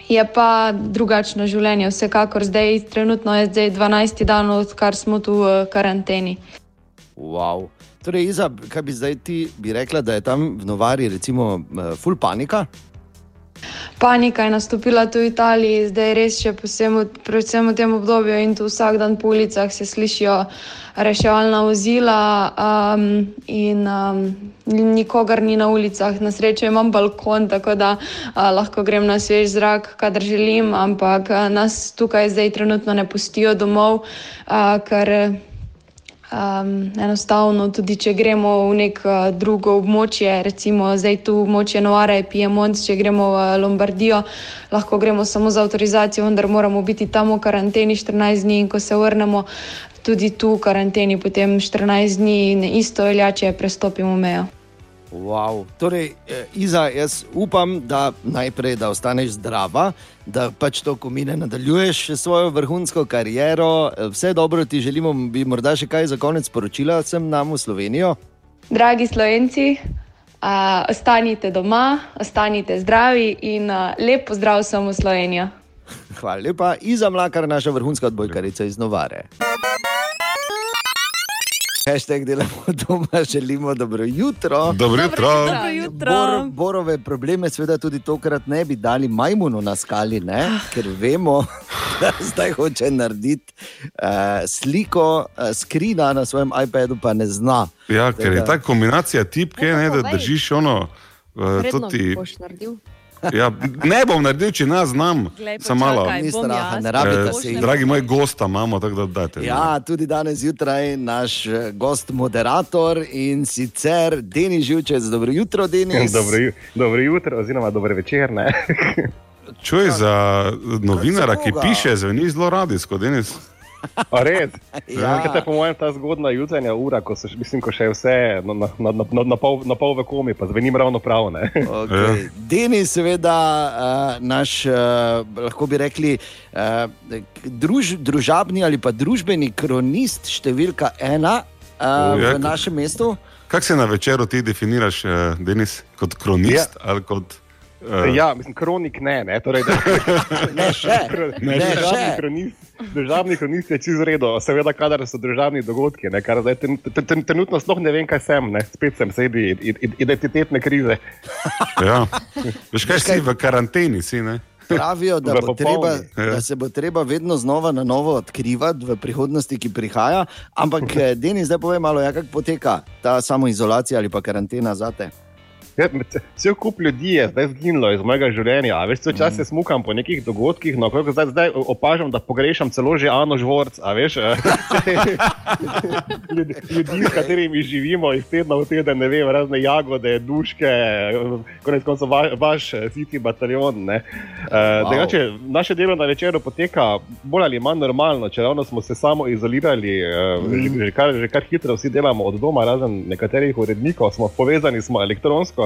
je pa drugačno življenje. Vsekakor zdaj, trenutno je zdaj 12 dan, odkar smo tu v karanteni. Wow. Torej, Iza, kaj bi zdaj ti bi rekla, da je tam v Novari, recimo, eh, full panika? Panika je nastopila tudi v Italiji, zdaj res še posebno, predvsem v tem obdobju in tu vsak dan po ulicah se slišijo reševalna vozila um, in um, nikogar ni na ulicah. Na srečo imam balkon, tako da uh, lahko grem na svež zrak, kadar želim, ampak uh, nas tukaj zdaj trenutno ne pustijo domov, uh, ker Um, enostavno, tudi če gremo v neko uh, drugo območje, recimo zdaj tu območje Novare, Piemont, če gremo v Lombardijo, lahko gremo samo z avtorizacijo, vendar moramo biti tam v karanteni 14 dni in ko se vrnemo, tudi tu v karanteni, potem 14 dni in isto velja, če prestopimo mejo. Wow. Torej, eh, Iza, jaz upam, da najprej da ostaneš zdrava, da pač to, ko mine, nadaljuješ še svojo vrhunsko kariero. Eh, Vse dobro ti želimo, bi morda še kaj za konec sporočila sem nam v Slovenijo. Dragi Slovenci, uh, ostanite doma, ostanite zdravi in uh, lep pozdrav vsem v Slovenijo. Hvala lepa, Iza Mlakar, naša vrhunska odbojkarica iz Novare. Hashtag delamo [laughs] doma, želimo dobro jutro. Dobro jutro. Dobro jutro. Bor, borove probleme, seveda, tudi tokrat ne bi dali majmunu na skali, ne? Ah. ker vemo, [laughs] da zdaj hoče narediti uh, sliko uh, skrina na svojem iPadu, pa ne zna. Ja, ker je ta kombinacija tipke, ne, da držiš ono. Uh, to Vredno ti, boš naredil. Ja, ne bom naredil, če nas znam. Samo malo. Ni straha, jaz. ne rabite Eh, se dragi moj gosta imamo, tako da dajte. Ja, tudi danes zjutraj naš eh, gost, moderator in sicer Denis Živčec. Dobro jutro, Denis. [laughs] Dobro, ju- dobro jutro, oziroma dobro večer. Ne? Čuj za novinara, ki piše, zveni zelo radijsko, Denis. Res? [laughs] Ja. Kaj te po mojem ta zgodna jutranja ura, ko, se, mislim, ko še je vse na, na, na, na, na, pol, na pol v komi, pa zvenim ravno prav. Ne? [laughs] Okay. Denis, seveda, uh, naš, uh, lahko bi rekli, uh, druž, družabni ali pa družbeni kronist, številka ena uh, Ja, v našem mestu. Kako se na večeru ti definiraš, eh, Denis, kot kronist ja. ali kot. Eh, Ja, mislim, kronik ne, ne. Torej, da, Ne še, ne državni, še. kronist, državni kronist je čez redo, seveda, kadar so državni dogodki, ne, kar zdaj ten, ten, ten, trenutno sploh ne vem, kaj sem, ne. spet sem sredi identitetne krize. Ja. Veš kaj si v karanteni, si ne? Pravijo, da, bo treba, popolni. da se bo treba vedno znova na novo odkrivati v prihodnosti, ki prihaja. Ampak, eh, Denis, zdaj povem malo, ja, kako poteka ta samoizolacija ali pa karantena za te. [laughs] Cel kup ljudi je zdaj zginilo iz mojega življenja. a Veš, vse čas se Mm. smukam po nekih dogodkih, no, koliko zdaj, zdaj opažam, da pogrešam celo že Ano Žvorc, a veš, eh, [laughs] ljudi, ljudi, s katerimi živimo iz tedna v teden, ne vem, razne jagode, duške, konec koncev va, vaš eh, siti bataljon. ne. Eh, Wow. Drugače, naše delo na večeru poteka bolj ali manj normalno, če ravno smo se samo izolirali, že, že, kar, že kar hitro vsi delamo od doma, razen nekaterih urednikov, smo povezani smo elektronsko.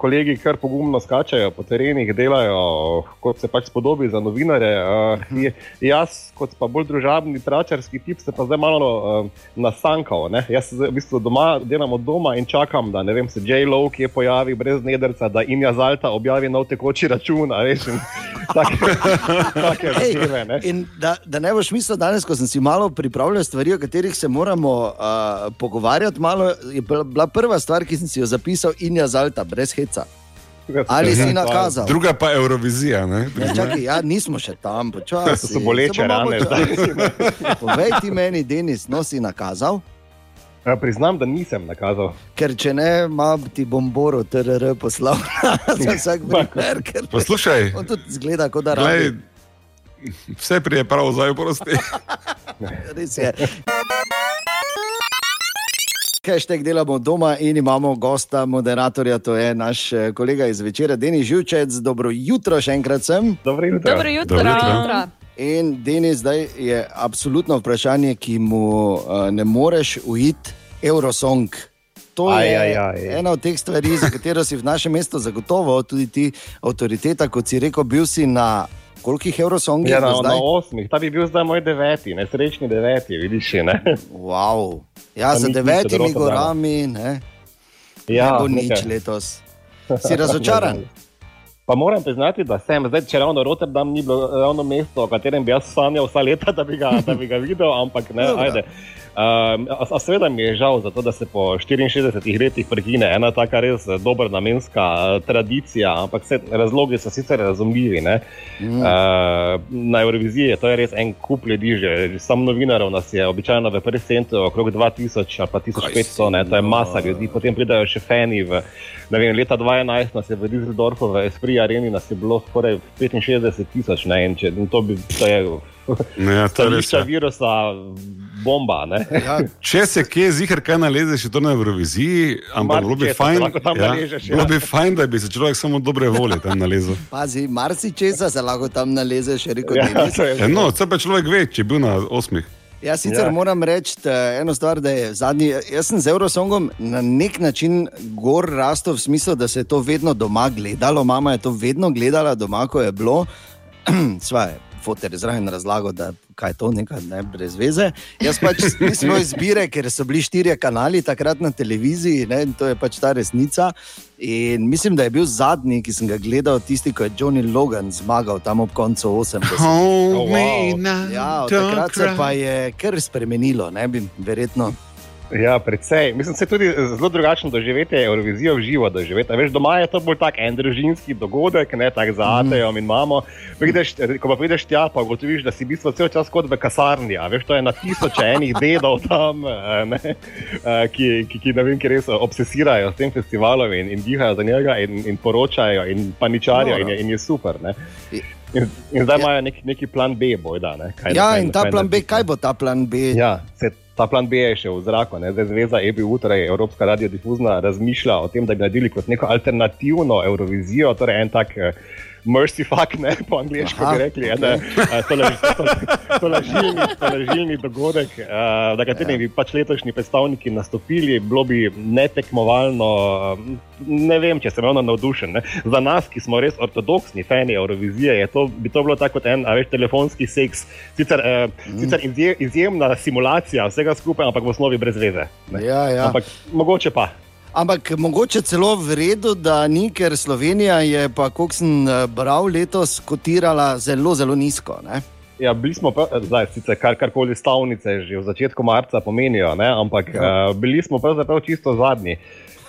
Kolegi kar pogumno skačajo po terenih, delajo kot se pač spodobi za novinare. Uh, je, jaz, kot pa bolj družabni, tračarski tip, se pa zdaj malo uh, nasankal. Ne? Jaz v bistvu doma, delam od doma in čakam, da vem, se J-Lo, ki je pojavi brez nedrca, da Inja Zalta objavi nov tekoči račun. in [laughs] take, take Ej, zadeve. ne. In da, da ne boš mislil danes, ko sem si malo pripravljal stvari, o katerih se moramo uh, pogovarjati, malo, je bila- prva stvar, ki sem si jo zapisal, in je zalta, brez heca. Ali si nakazal? Druga pa Eurovizija. Ne? Ne, čakaj, ja, nismo še tam, To počasi. [laughs] so boleče rane. [laughs] Povej ti meni, Denis, no si nakazal, Ja, Priznam, da nisem nakazal. ker če ne, ima ti bom Boro TRR poslal [laughs] za vsak primer, ker Poslušaj, on tudi zgleda, kot da glej, rabi. vse prije prav zdaj prosti. Res je. Hashtag delamo doma in imamo gosta, moderatorja, to je naš eh, kolega iz večera, Denis Živčec. Dobro jutro, še enkrat sem. Dobro jutro. Dobro jutro. Dobro jutro. jutro. In Denis, zdaj je absolutno vprašanje, ki mu uh, ne moreš uiti, Eurosong. To Aj, je aj, aj. ena od teh stvari, za katero si v našem mestu zagotovo, tudi ti avtoriteta, kot si rekel, bil si na kolikih Eurosongih Ja, do na, na osmih, ta bi bil zdaj moj deveti, nesrečni deveti, vidiš, ne? Wow. Ja, niso devetimi gorami, ne, Ja, ne bo nič nekaj. letos. [laughs] Si razočaran? Pa moram priznati, da sem zdaj, če ravno Rotterdam ni bilo ravno mesto, o katerem bi jaz sanjal vsa leta, da bi ga, da bi ga videl, ampak ne, Dobro. ajde. Um, a, a seveda mi je žal, zato, da se po 64 letih prekine ena taka res eh, dobra namenska eh, tradicija, ampak vse razlogi so sicer razumljivi. ne. Mm. Uh, na Euroviziji to je res en kup ljudi, že sam novinarov nas je običajno v prvem centru okrog 2000 ali pa 1500, ne, to je masa ljudi, potem pridajo še fani. V, ne vem, leta 2011 nas je v Düsseldorfu v Esprit Areni nas je bilo skoraj 65 tisoč, ne, in, če, in to, bi, to je Ja, to je ja. virusa bomba. Ne. Ja, Če se kje zihar kaj nalezeš, je to na Euroviziji, ampak bilo bi Marsikaj se fajn, ja, ja. bilo bi fajn, da bi se človek samo dobre volje tam nalezel. pazi, marsikaj se lahko tam nalezeš, je rekel Ja, je Ja, no, vse pa človek ve, če je bil na osmih. Jaz sicer ja. Ja. moram reči da eno stvar, da je zadnji. Jaz sem z Eurosongom na nek način gor rastel v smislu, da se je to vedno doma gledalo. Mama je to vedno gledala doma, ko je bilo. [clears throat] Svaj, fotor je zraven razlagal, da kaj je to, nekaj ne, brez veze. Jaz pač nisem imel izbire, ker so bili štirje kanali takrat na televiziji, ne, in to je pač ta resnica. In mislim, da je bil zadnji, ki sem ga gledal, tisti, ko je Johnny Logan zmagal tam ob koncu 80. Oh, wow. Ja, takrat se pa je kar spremenilo, ne bi verjetno. Ja, predvsej. Mislim, je tudi zelo drugačno doživeti Eurovizijo v živo. Doživeti. A Veš, doma je to bolj tak en družinski dogodek, ne tak za atejo in mamo. Prideš, ko pa prideš tja, pa ugotoviš, da si v bistvu cel čas kot v kasarni. A Veš, to je na tisoče enih dedov tam, eh, ne, eh, ki, ki, ki, vem, ki res obsesirajo s tem festivalom in, in dihajo za njega in, in poročajo in paničarijo in je, in je super. Ne. In, in zdaj Ja. imajo neki, neki plan B, bojda. Ne, kaj, Ja, kaj- in ta kaj plan B, kaj bo ta plan B? Ja, se, ta plan B je še v zraku. Ne? Zdaj Zveza EBU, torej Evropska radiodifuzna, razmišlja o tem, da bi naredili kot neko alternativno Eurovizijo, torej en tak. eh, Mercy fuck, ne po angliško Aha, bi rekli, okej. okay. da to lažilni, lažilni dogodek, uh, na katerem Ja. bi pač letošnji predstavniki nastopili, bilo bi netekmovalno, ne vem, če sem ravno navdušen. Ne. Za nas, ki smo res ortodoksni fani Eurovizije, je to, bi to bilo tako kot en, a veš, telefonski seks, sicer, uh, mm. sicer izje, izjemna simulacija vsega skupaj, ampak v osnovi brez veze. ne. Ja, ja. Ampak mogoče pa. Ampak mogoče celo v redu, da ni, ker Slovenija je pa, kot sem eh, bral, letos kotirala zelo, zelo nizko. Ne? Ja, bili smo, pa, zdaj, sicer kar, karkoli stavnice že v začetku marca pomenijo, ne? ampak ja. uh, bili smo pravzaprav čisto zadnji.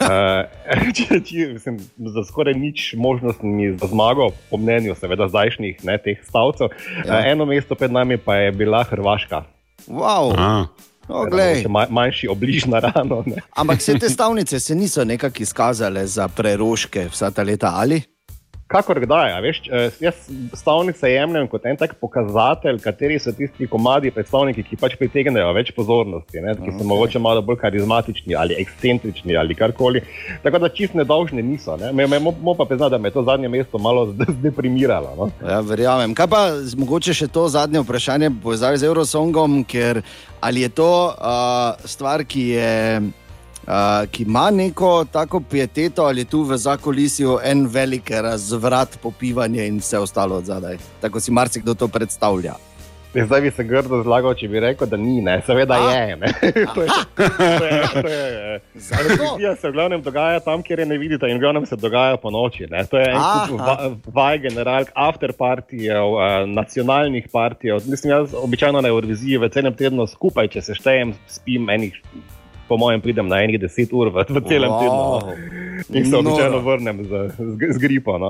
Uh, [laughs] če, če, mislim, za skoraj nič možnosti za zmago, po mnenju seveda zdajšnjih ne, teh stavcev. Ja. Uh, eno mesto pred nami pa je bila Hrvaška. Wow. Aha. No, glej. Mogoče ma, manjši obliž na rano. Ne. Ampak vse te stavnice se niso nekako izkazale za preroške vsa ta leta ali? Kakor kdaj, veš, eh, jaz stavnice jemljem kot en tak pokazatelj, kateri so tisti komadi predstavniki, ki pač pritegnejo več pozornosti, ne, ki so Okay. mogoče malo bolj karizmatični ali ekscentrični ali karkoli. Tako da čist nedolžni niso. Ne. Me, me, mo, pa priznati, da me je to zadnje mesto malo zde- zdeprimiralo. No. Ja, verjamem. Kaj pa mogoče še to zadnje vprašanje povezave z Eurosongom, ker ali je to uh, stvar, ki je. Uh, ki ima neko tako pieteto, ali tu v zakolisju en velik razvrat, popivanje in vse ostalo od zadaj. Tako si marsikdo to predstavlja. Ja, Zdaj bi se grdo zlagal, če bi rekel, da ni, ne. seveda A. je. Ne. [laughs] to je, to je, to je, Zato? Eurovizija se v glavnem dogaja tam, kjer je ne vidite, in v glavnem se dogaja po noči. Ne. To je en kup Aha. va- vaj generalk, after partijev, uh, nacionalnih partijev. Mislim, jaz običajno na Euroviziji v celem tednu skupaj, če se štejem, spim enih. Po mojem, pridem na enih deset ur v, v celem Wow. tednu. In se običajno Noro. vrnem z, z, z gripo. No.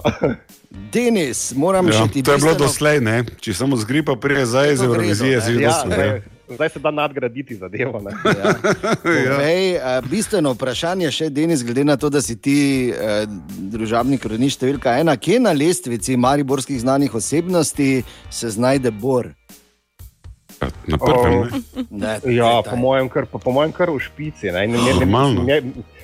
Denis, moram Ja, še ti to je bilo doslej, ne? če samo z gripa prije zdaj iz Eurovizije, ne. si že Ja, zdaj, zdaj se da nadgraditi zadevo. Ne. Ja. [laughs] Povej, ja. bistveno vprašanje še, Denis, glede na to, da si ti eh, družabni kronič številka ena, kje na lestvici mariborskih znanih osebnosti se znajde Bor? Na prvem. Oh. ne. Ne, Ja, po mojem, kar, po, po mojem kar v špici. Ne, ne, ne, Normalno. ne,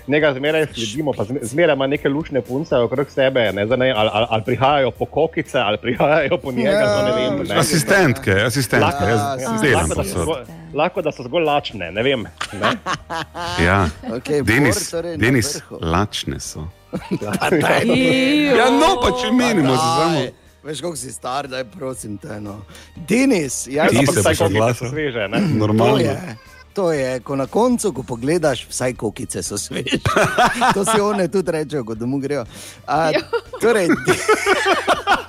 Njega zmeraj sledimo, pa zme- zmeraj ima neke lušne punce okrog sebe, ne, ne, ali, ali, ali prihajajo po kokice, ali prihajajo po njega. Ja, ne vem, ne. Asistentke, asistentke, Lahko, jaz ja, delam lahko, da so to. zgolj, lahko da so zgolj lačne, ne vem. Ne. Ja. Okej, Denis, Bor torej Denis, lačne so. [laughs] Ijo. Ja, no, pa če menimo, se samo. Veš, kako si star, da je prosim te. No. Denis, jaz Ampak se oglasil. so sveže, ne. To Normalno. je, to je, ko na koncu, ko pogledaš, vsaj kokice so sveže. [laughs] To si one tudi rečejo, ko domov grejo. A, torej, [laughs]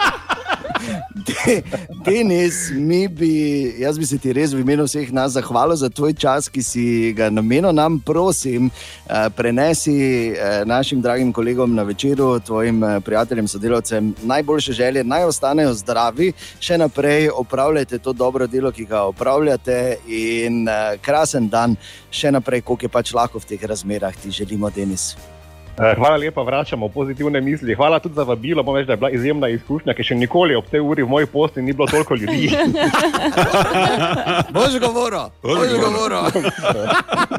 [laughs] Denis, mi bi, jaz bi se ti res v imenu vseh nas zahvalil za tvoj čas, ki si ga namenil nam, prosim, eh, prenesi eh, našim dragim kolegom na večeru, tvojim eh, prijateljem, sodelavcem najboljše želje, naj ostanejo zdravi, še naprej opravljajte to dobro delo, ki ga opravljate in krasen dan, še naprej, koliko je pač lahko v teh razmerah, ti želimo, Denis. Eh, Hvala lepa, vračamo pozitivne misli. Hvala tudi za vabilo. Moram reči, da je bila izjemna izkušnja, ker še nikoli ob tej uri v moji posti ni bilo toliko ljudi. [laughs] Bož govoril, bož govoril.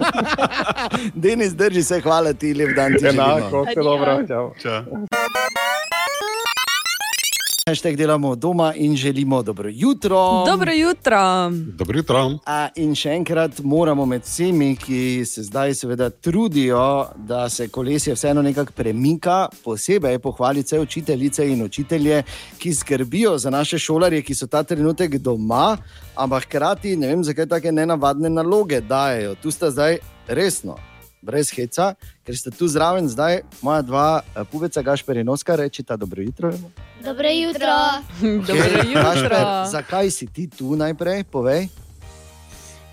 [laughs] Denis, drži se, hvala ti, lep dan ti. Enako, vse dobro. Čau. Čau. Hashtag delamo doma in želimo dobro jutro. Dobro jutro. Dobro jutro. A, in še enkrat moramo med vsemi, ki se zdaj seveda trudijo, da se kolesje vseeno nekako premika, posebej pohvaliti vse učiteljice in učitelje, ki skrbijo za naše šolarje, ki so ta trenutek doma, ampak hkrati ne vem, zakaj take nenavadne naloge dajo. Tu sta zdaj resno. Brez heca, ker ste tu zraven, zdaj moja dva eh, pubeca, Gašper in Oskar, rečita dobro jutro. Dobro jutro. [laughs] Dobro jutro. Gašper, zakaj si ti tu najprej? Povej.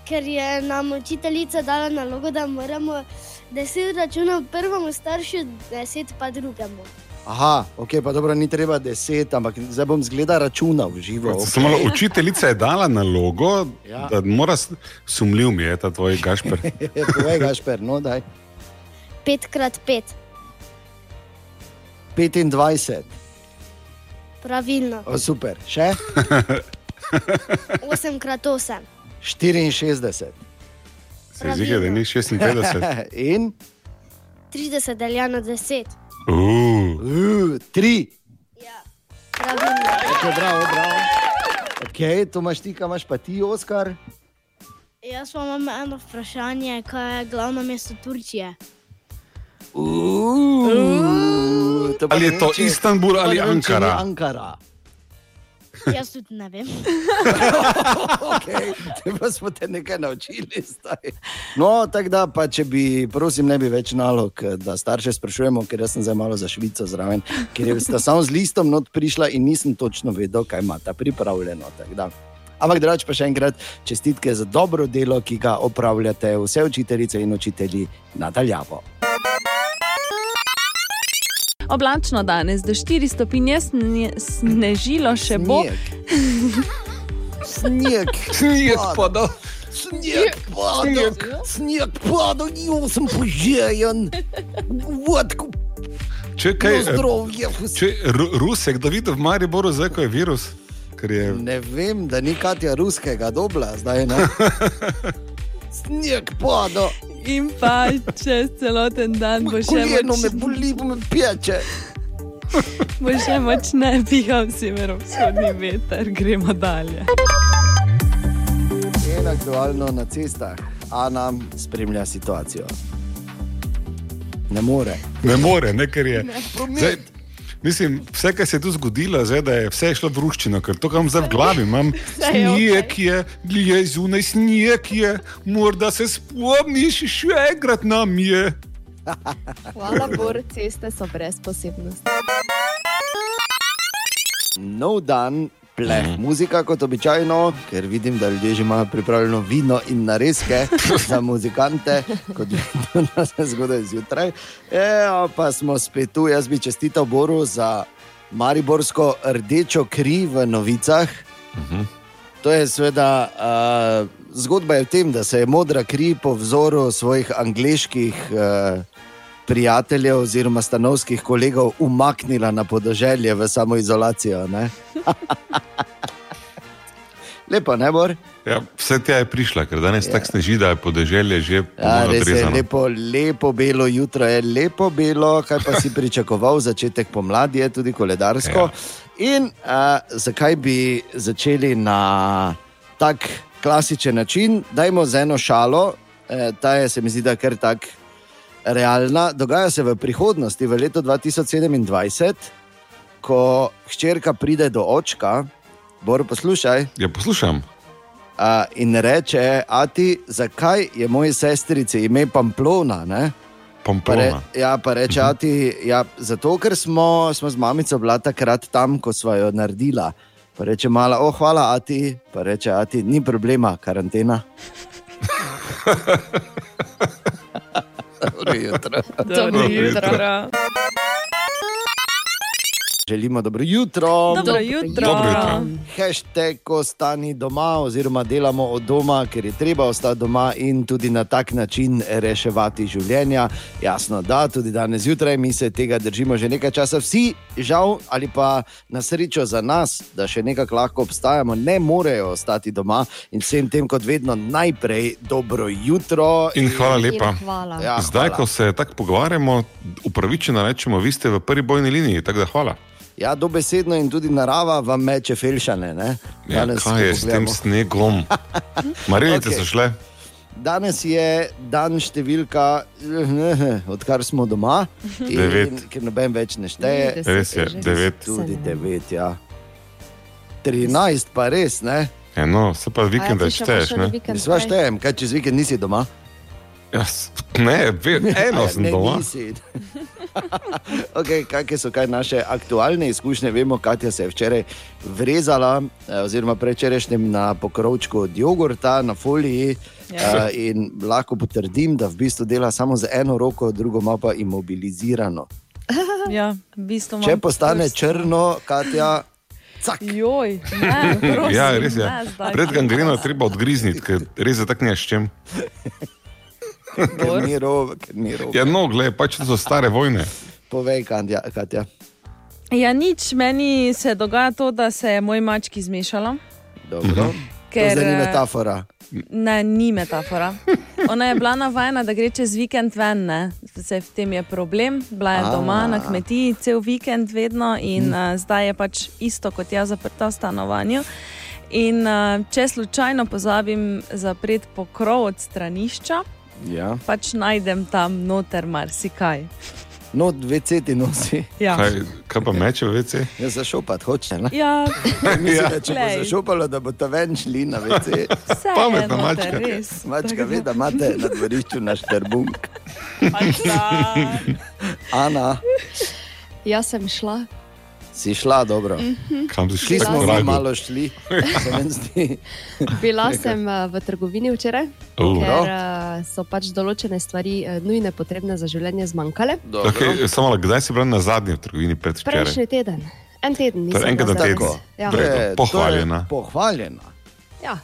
ker je nam učiteljica dala nalogo, da moramo deset računov prvemu staršu, deset pa drugemu. Aha, ok, pa dobro, ni treba deset, ampak zdaj bom zgleda računal živo. Okay. Samo malo, učiteljica je dala nalogo, Ja. da mora, s- sumljiv mi je ta tvoj gašper. [laughs] Povej, Gašper, no, daj. Pet krat pet, 25, pravilno. o, super, še [laughs] Osem krat osem, 64. Se zdi, da ni 56. [laughs] In trideset deljeno deset, Uh, uh, 3. pravilno. Okay, bravo, bravo. Ok, to imaš ti, kaj imaš pa ti, Oskar. Jaz pa imam eno vprašanje, kaj je glavno mesto Turčije. Uh, to pa ali je to Istanbul to ali Ankara? Ankara. Jaz tudi ne vem. [laughs] Okay, te pa smo te nekaj naučili. Zdaj. No, tako da, pa, če bi, prosim, ne bi več nalog, da starše sprašujemo, ker sem zdaj malo za Švico zraven, ker sta samo z listom not prišla in nisem točno vedel, kaj imata pripravljeno. tako da. Ampak, drugače pa še enkrat čestitke za dobro delo, ki ga opravljate, vse učiteljice in učitelji nadaljavo. Oblačno danes do 4 stopinje, sne, snežilo še bo. Sneg, Snijek pada. Sneg pada, sneg pada, jo sem poželjen. Vodko, Če kaj, zdravje. če Ru- Rusek, da vidi v Mariboru, zdaj ko je virus. Ker je, Ne vem, da ni Katja ruskega dobla, zdaj ne. [laughs] Sneg pada, In pa čez celoten dan bo še, koleno me moč, boli, me peče. [laughs] bo še močneje pihal severovzhodni veter. Gremo dalje. In aktualno na cestah, Ana spremlja situacijo. Ne more. ne more, ne, ker je. Promet. Zdaj, mislim, vse, kar se je tu zgodilo, zdaj, da je vse šlo v ruščino, ker to, kar imam zdaj v glavi, imam [laughs] snijek je, glije zunaj snijek je, morda se spomniš, še enkrat nam je. [laughs] Hvala, Bor, ceste so brez posebnosti. Nov dan, pleh, muzika kot običajno, ker vidim, da ljudje že imajo pripravljeno vino in narezke [laughs] za muzikante, kot nas je zgodaj zjutraj. Evo, pa smo spet tu, jaz bi čestital Boru za mariborsko rdečo kri v novicah. To je seveda uh, zgodba je v tem, da se je modra kri po vzoru svojih angliških uh, prijateljev oziroma stanovskih kolegov umaknila na podeželje v samoizolacijo. [laughs] Lepo, ne bor? Ja, vse tja je prišla, ker danes ja. tako sneži, da je podeželje že Ja, je lepo, lepo belo jutro, je lepo belo, kaj pa si pričakoval, [laughs] začetek pomladi je tudi koledarsko. Ja. In a, zakaj bi začeli na tak klasičen način? Dajmo z eno šalo, e, ta je se mi zdi, da je kar tak realna. Dogaja se v prihodnosti, v letu 2027, ko hčerka pride do očka, Bor, poslušaj. Ja, poslušam. A, in reče, a ti, zakaj je moji sestrici ime Pamplona? Ne? Pa re, ja, pa reče, uh -huh. ja, zato ker smo, smo z mamico bila takrat tam, ko smo jo naredila. Pa reče mala, oh, hvala, a ti, pa reče, a ti, ni problema, karantena. [laughs] [laughs] Då är det ju inte det. De är. Želimo dobro jutro. Dobro jutro. Dobro jutro. Hashtag, ostani doma, oziroma delamo od doma, ker je treba ostati doma in tudi na tak način reševati življenja. Jasno, da tudi danes zjutraj mi se tega držimo že nekaj časa. Vsi, žal ali pa na srečo za nas, da še nekako lahko obstajamo, ne morejo ostati doma in vsem tem, kot vedno, najprej dobro jutro. In hvala lepa. Hvala. Ja, Zdaj, hvala. ko se tako pogovarjamo, upravičeno rečemo, vi ste v prvi bojni liniji, tako da hvala. Ja, dobesedno in tudi narava vam meče felšane. ne? Ja, Danes, kaj ko je s tem snegom? [laughs] Marilice Okej. okay. so šle. Danes je dan številka, odkar smo doma, in, Devet. ker noben več ne šteje. Res je, devet. Tudi devet, ja. 13, pa res, ne? Eno, se pa vikend A ja, ti še šteješ, ne? vikend Sva štejem, kaj čez vikend nisi doma? Jaz, ne, ve, [laughs] eno Ja, sem ne, doma. [laughs] okay, kakšne so kaj naše aktualne izkušnje? Vemo, Katja se je včeraj vrezala, eh, oziroma prečerajšnjem na pokrovčku od jogurta na foliji. Ja. Uh, in lahko potrdim, da v bistvu dela samo z eno roko, drugo ima pa imobilizirano. [laughs] Ja, v bistvu Če postane prst. črno, Katja, cak. Joj, ne, prosim, Ja, res je. zdaj. Pred gangreno treba odgrizniti, ker res je tako ne s čem. Ker ni rov, ker ni rov. Ja, no, gled, pač so stare vojne. Povej, Katja. Katja. Ja, nič, meni se dogaja to, da se je moj mački zmešalo. Dobro. Ker, to ni eh, metafora. Ne, ni metafora. Ona je bila navajena, da gre čez vikend ven, ne. Se v tem je problem. Bila je A. doma na kmetiji cel vikend vedno in uh, zdaj je pač isto kot jaz zaprta v stanovanju. In uh, če slučajno pozabim zapreti pokrov od stranišča, Ja. pač najdem tam noter marsikaj. No, dve ceti nosi. Ja. Kaj, kaj pa meče v WC? Ja, zašopat hoče. Ne? Ja, Mislim, da če bo Glej. zašopalo, da bo to ven šli na WC. vse Pametna je mačka. res. Mačka ve, da imate na dvorišču naš trbunk. Mačka. Ana, Jaz sem šla. Si šla dobro. Kam si Šli šli? smo drago. malo šli. se. [laughs] Bila sem eh, v trgovini včeraj, Uh. ker eh, so pač določene stvari eh, nujne, potrebne za življenje zmanjkale. Dobro. Okay, samo kdaj si bil na zadnji v trgovini pred včeraj? Prejšnji teden, en teden, Torej, enkrat bila na teden. Ja. Dobro. To je- pohvaljena. Pohvaljena. Ja.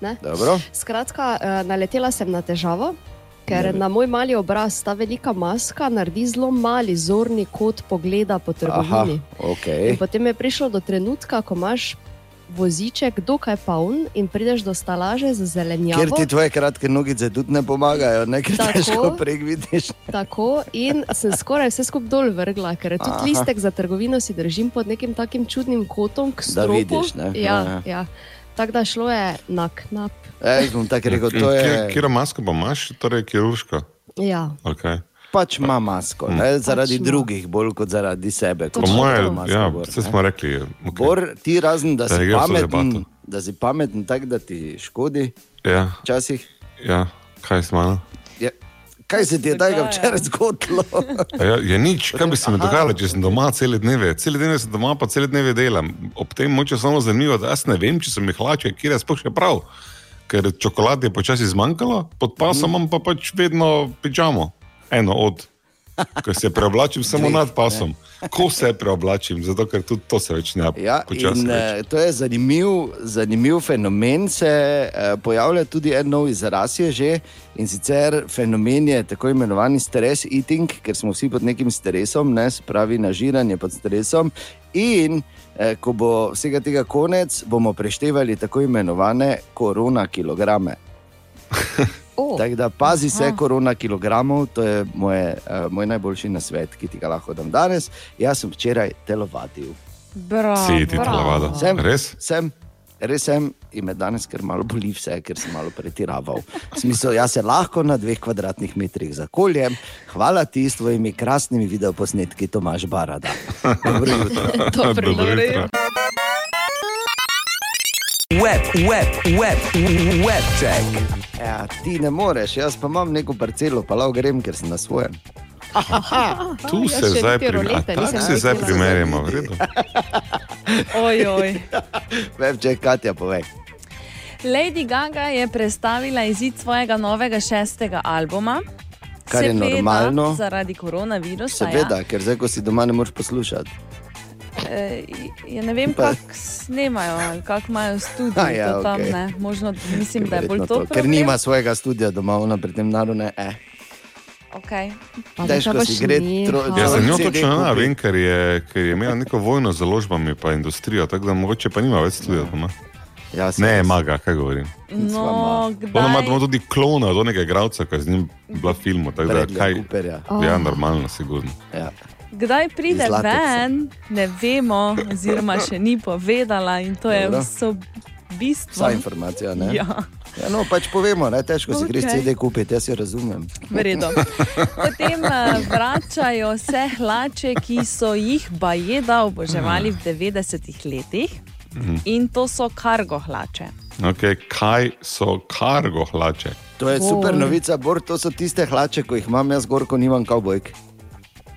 Ne? Dobro. Skratka, eh, naletela sem na težavo, ker Ne. na moj mali obraz ta velika maska naredi zelo mali zorni kot pogleda po Aha, trgovini. ok. In potem je prišlo do trenutka, ko imaš voziček dokaj poln in prideš do stalaže z zelenjavo. Ker ti tvoje kratke nogice tudi ne pomagajo, ne ker Tako. težko prek vidiš. Tako in sem skoraj vse skupaj dol vrgla, ker tudi Aha. listek za trgovino si držim pod nekim takim čudnim kotom, k Da stropu. vidiš, ne? Ja, Ja, ja. Ja. Tako da šlo je na knap. E, Jaz bom tako rekel, to je. Kjer masko pa imaš, torej kirurško? Ja. Okay. Pač ima masko, ne, zaradi ima. drugih, bolj kot zaradi sebe. Kot moje, to masko ja, gor, vse smo rekli. Okay. Bor, ti razen, da Da si to pameten, da si pameten tako, da ti škodi Ja, včasih. ja, kaj smo? Kaj se ti je tega včeraj zgodilo? [laughs] Ja, je nič, kaj bi se mi dogajalo, če sem doma cele dneve. Cele dneve sem doma, pa cele dneve delam. Ob tem moče samo zanimivo, da jaz ne vem, če so mi hlače, kje je sploh še prav. Ker čokolade je počasi zmanjkalo, pod pasom imam pa pač vedno pižamo. Eno od. Ko se preoblačim samo Dveh, nad pasom. Ko se preoblačim, zato ker tudi to se več ne. Ja, in, več. eh, to je zanimiv, zanimiv fenomen. Se eh, pojavlja tudi en nov izraz, je že in sicer fenomen je tako imenovani stres eating, ker smo vsi pod nekim stresom, ne, se pravi nažiranje pod stresom. In eh, ko bo vsega tega konec, bomo preštevali tako imenovane korona kilograme. [laughs] Oh. Tako da pazi se, Aha. korona kilogramov, to je moje, uh, moj najboljši nasvet, ki ti ga lahko dam danes. Jaz sem včeraj telovadil. Bravo. Si ti telovadil? Sem, Res? Sem. Res sem in me danes, ker malo boli vse, ker sem malo pretiraval. V Smisel, jaz se lahko na dveh kvadratnih metrih zakoljem. Hvala ti s tvojimi krasnimi videoposnetki, Tomaš Barada. [laughs] Dobro jutro. Dobro Dobro jutro. Web, web, web, web check. Ja, ti ne moreš, jaz pa imam neko parcelo, pa lahko grem, ker sem na svojem. Tu jaz se zdaj, niti prim... rolete nisem se zdaj primerjamo. v redu. [laughs] Oj, oj. Vem, če Katja povej. Lady Gaga je predstavila izid svojega novega šestega albuma. Kar je Seveda normalno. Zaradi koronavirusa. Seveda, ker zdaj, ko si doma, ne moreš poslušati. Ja. E, ja ne vem, kako snemajo, ali kako imajo studio A ja, to tam. okej. Ne. Možno, mislim, da je bolj to. Ker problem. nima svojega studia doma, ona pri tem narodu ne. Eh. Okay. Zdaj pa si gre tro- Ja, za njo točno ne kupi. vem, ker je, ker je imela neko vojno z založbami in industrijo, tako da mogoče pa nima več studia doma. Ja, se Ne, res. maga, kaj govorim. No, Ona ima doma tudi klona od onega igralca, ki je z njim bila v filmu. tako da Bradley kaj- Cooperja. Ja, normalno, sigurno. Ja. Kdaj pride ven, ne vemo, oziroma še ni povedala, in to je Dobro. vso bistvo. Vsa informacija. Ne? Ja, Ja, no, pač povemo, ne, težko si greš Okej. CD kupiti, jaz jo razumem. v redu. Potem eh, vračajo se hlače, ki so jih bajeda oboževali v 90-ih letih. In to so kargo hlače. Okay, kaj so kargo hlače? To je super novica, Bor, to so tiste hlače, ko jih imam jaz gor, ko nimam kavbojk.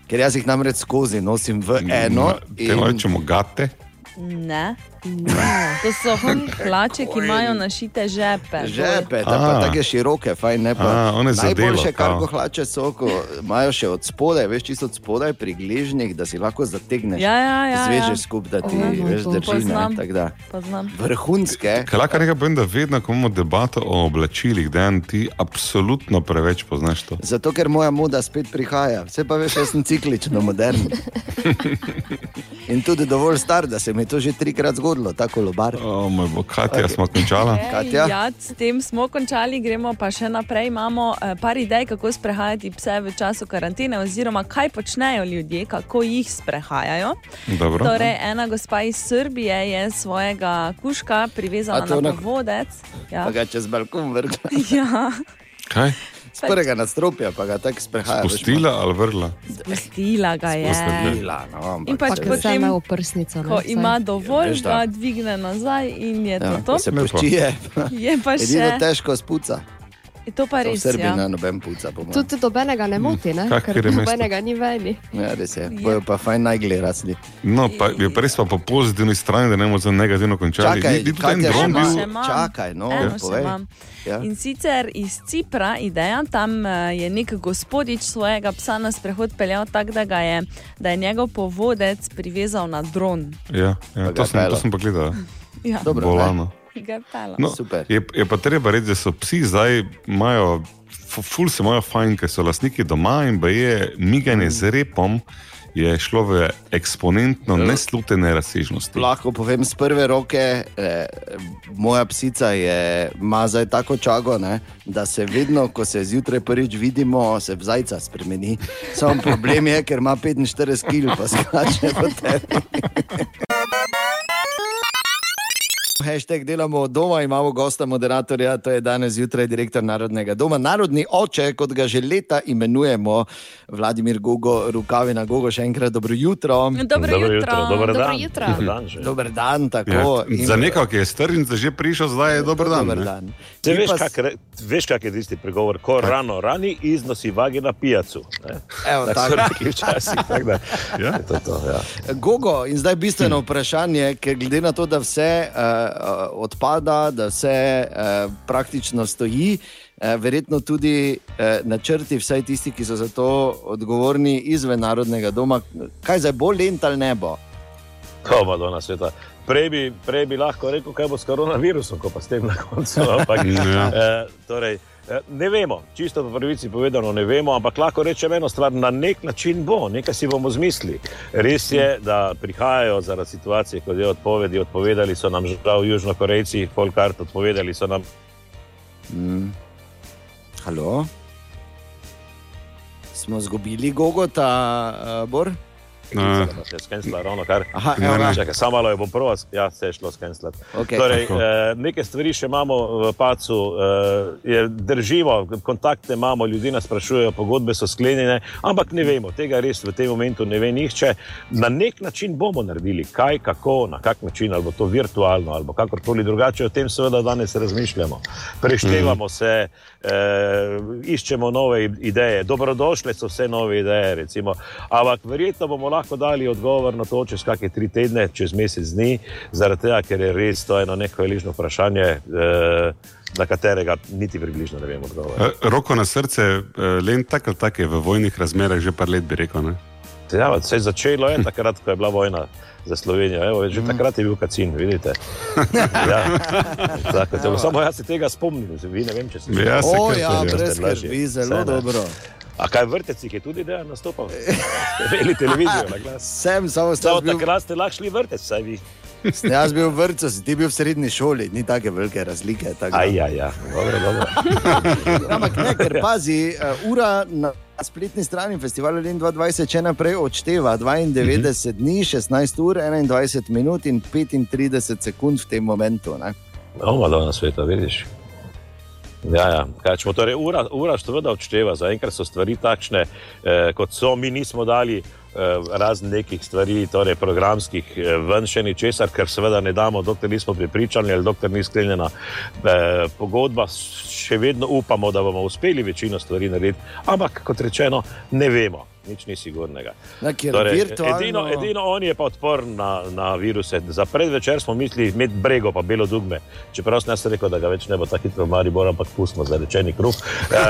Ker jaz jih namreč skozi nosim v eno. Te rečemo gate. Ne. To so [laughs] hlače, ki imajo našite žepe. Žepe, da pa A. tako široke, fajn ne pa. A, za Najboljše kao. kargo hlače so, ko imajo še od spodaj, veš, čisto od spodaj pri gležnjih, da si lahko zategneš. Ja, ja, ja, ja. Zvežeš skupaj, da ti Poznam veš, drži. Poznam. tako da. Poznam. Vrhunske. Kaj lahko nekaj povem, da vedno, ko imamo debato o oblačilih, da ti absolutno preveč poznaš to. Zato, ker moja moda spet prihaja. Vse pa veš, jaz sem ciklično modern. [laughs] In tudi dovolj star, da se mi to že trikrat zgodilo, tako lobar. O, moj bog, Katja, smo končala. Katja? Ja, s tem smo končali, gremo pa še naprej. Imamo eh, par idej, kako sprehajati pse v času karantene, oziroma kaj počnejo ljudje, kako jih sprehajajo. Dobro. Torej, ena gospa iz Srbije je svojega kuška privezala na povodec. Ja. Pa ga čez balkon vrgla. [laughs] Ja, Kaj? Z prvega nadstropja pa ga tako sprehaja. Spustila ali vrla? spustila ga je. Spustila, no, ampak In pač potem, ima v prsnico. ne, ko vsaj. ima dovolj, Veš, da. ga dvigne nazaj in je to Ja, to. se Lepo. počije. Je pa Edino še. težko spuca. Je to pa res. Srbiji Ja. na noben puca. Tudi dobenega ne moti, ne? Kak ker je dobenega ni veni. Ja, res je. Bojo pa fajn najgli rasli. No, pa je pa res pa po pozitivni strani, da ne bomo za negativno končali. Čakaj, Ni- ni Katja, dron še bil. Čakaj, no, Eno povej. Ja. In sicer iz Cipra ideja, tam eh, je nek gospodič svojega psa na sprehod peljal tako, da, ga je, da je njegov povodec privezal na dron. Ja, ja, to, sem, to sem pa gledal. Ja, Dobro, ne? Bolano. je peljal. No, Super. je, je pa treba reči, da so psi zdaj imajo, fu- ful se imajo fajn, ker so lastniki doma in pa je miganje z repom. Je šlo v eksponentno neslutene razsežnosti. Lahko povem z prve roke, eh, moja psica je, ima zdaj tako čago, ne, da se vedno, ko se zjutraj prvič vidimo, se v zajca spremeni. Samo problem je, ker ima 45 kg, pa skače po tebi. [laughs] Hashtag delamo od doma, imamo gosta moderatorja, to je danes zjutraj direktor Narodnega doma. Narodni oče, kot ga že leta imenujemo, Vladimir Gogo, Rukavina Gogo, še enkrat dobro jutro. Dobro jutro. dober Dobro dan. jutro. Dober dan že. Dober dan, tako. Ja, in- za nekoga, ki je strn, da že prišel, zdaj je dober dan. Dober dan. Te veš, pa kak, veš, kak je tisti pregovor, ko rano rani iznosi vage na pijacu. ne? Evo, Tako tako. rekli včasih. tako da Ja? je to to, ja. Gogo, in zdaj bistveno vprašanje, ker glede na to, da vse uh, odpada, da vse uh, praktično stoji, uh, verjetno tudi uh, načrti, vsaj tisti, ki so za to odgovorni izven narodnega doma, kaj zdaj bo lent ali ne bo. Ko Madonna sveta. Prej bi, prej bi lahko rekel, kaj bo s koronavirusom, ko pa s tem na koncu. Ampak, [laughs] Ja. eh, torej, Eh, Ne vemo, čisto po pravici povedano, ne vemo, ampak lahko rečem eno stvar, na nek način bo, nekaj si bomo zmislili. Res je, da prihajajo zaradi situacije, kot je odpovedi, odpovedali so nam žal Južnokorejci, Folkart, odpovedali so nam. Mm. Halo? Smo izgubili Gogota, uh, Bor? Se je skenslala ravno kar. Aha, evo ga. Čakaj, samo malo je bom prvo, ja, se je šlo skenslati. Okej. Torej, Tako. eh, neke stvari še imamo v pacu, eh, je, držimo, kontakte imamo, ljudi nas sprašujejo, pogodbe so sklenjene, ampak ne vemo, tega res v tem momentu ne ve nihče. Na nek način bomo naredili, kaj, kako, na kak način, ali bo to virtualno, ali kakorkoli drugače, o tem seveda danes razmišljamo. Preštevamo se, eh, iščemo nove ideje, dobrodošle so vse nove ideje, recimo. ampak verjetno bomo lahko dali odgovor na to čez kakšne tri tedne, čez mesec dni, zaradi tega, ker je res to eno nekvaližno vprašanje. Eh, Na katerega niti približno ne vemo odgovor. Eh, Roko na srce, eh, len tako ali tako je v vojnih razmerah že par let, bi rekel. Ne? Ja, se je začelo je takrat, ko je bila vojna za Slovenijo. Evo, že takrat je bil kacin, vidite. [laughs] Ja, tako, celo, samo jaz se tega spomnim, vi ne vem, če Ja, O, spomnite. ja, Ste brez mlajši. skrbi, zelo Saj dobro. A kaj vrtecih je tudi dejan nastopal? Ste imeli televizijo na glas? [laughs] Sem, samo Samo bil... takrat ste lahko šli vrtec, saj vi. Jaz bil v vrtu, si ti bil v srednji šoli, ni take velike razlike. tako Aj, ja, ja, dobro, dobro. [laughs] Ampak ne, ker pazi, uh, ura na spletni strani festivala Lin 2020 še naprej odšteva 92 dni, 16 ur, 21 minut in 35 sekund v tem momentu. Ne? Oma dol na svetu, vidiš. Ja, ja. Kaj, čemo, torej, ura, ura seveda odšteva, zaenkrat so stvari takšne, eh, kot so. Mi nismo dali eh, raznih nekih stvari, torej programskih, eh, ven še ničesar, ker seveda ne damo, dokler nismo pripričani ali dokler ni sklenjena eh, pogodba. Še vedno upamo, da bomo uspeli večino stvari narediti, ampak kot rečeno, ne vemo. Nič ni sigurnega. Torej, virtualno- edino, edino on je pa odporen na, na viruse. Za predvečer smo mislili imeti brego, pa belo dugme. Čeprav sem jaz rekel, da ga več ne bo tako hitro v Mariboru, ampak pustimo za rečeni kruh. E,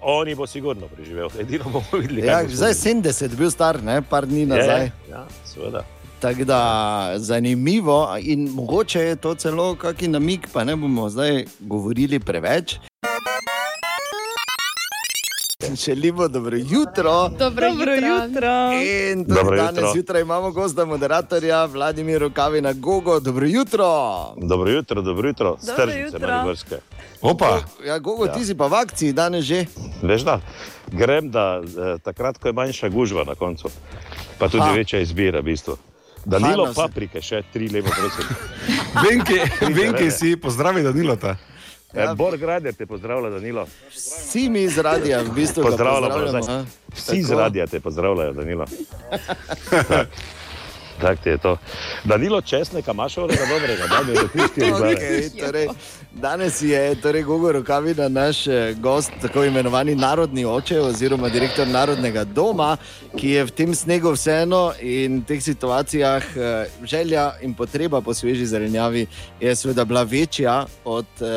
oni bo sigurno preživel. Edino bomo videli. Ja, bo zdaj zgodilo. 70, bil star, ne, par dni Je, nazaj. Ja, seveda. Tako da zanimivo in mogoče je to celo kakšen namik, pa ne bomo zdaj govorili preveč. Želimo dobro jutro. Dobro Dobro jutro. In tudi Dobro danes jutro. zjutraj imamo gosta moderatorja Vladimir Rokavina Gogo. Dobro jutro. Dobro jutro, dobro jutro. Stržnice jutro. Mariborske. Opa. Ja, Gogo, Ja. ti si pa v akciji danes že. Veš da, grem da eh, takrat, ko je manjša gužva na koncu, pa tudi Ha. večja izbira v bistvu. Danilo Fajno se- paprike, še tri lepo prosim. [laughs] Venke, venke si, pozdravi Danilota. Ja. Bor Grader te pozdravlja, Danilo. Vsi mi iz radia v bistvu Pozdravljamo, pozdravljamo. Vsi z Tako. radia te pozdravljajo, Danilo. [laughs] Tak. Ti je to. Danilo Česneka, imaš orega dobrega, da bi zapisti Okay, torej, danes je torej Gogo Rokavina naš eh, gost, tako imenovani narodni oče oziroma direktor Narodnega doma, ki je v tem snegu vseeno in v teh situacijah eh, želja in potreba po sveži zelenjavi je seveda bila večja od uh,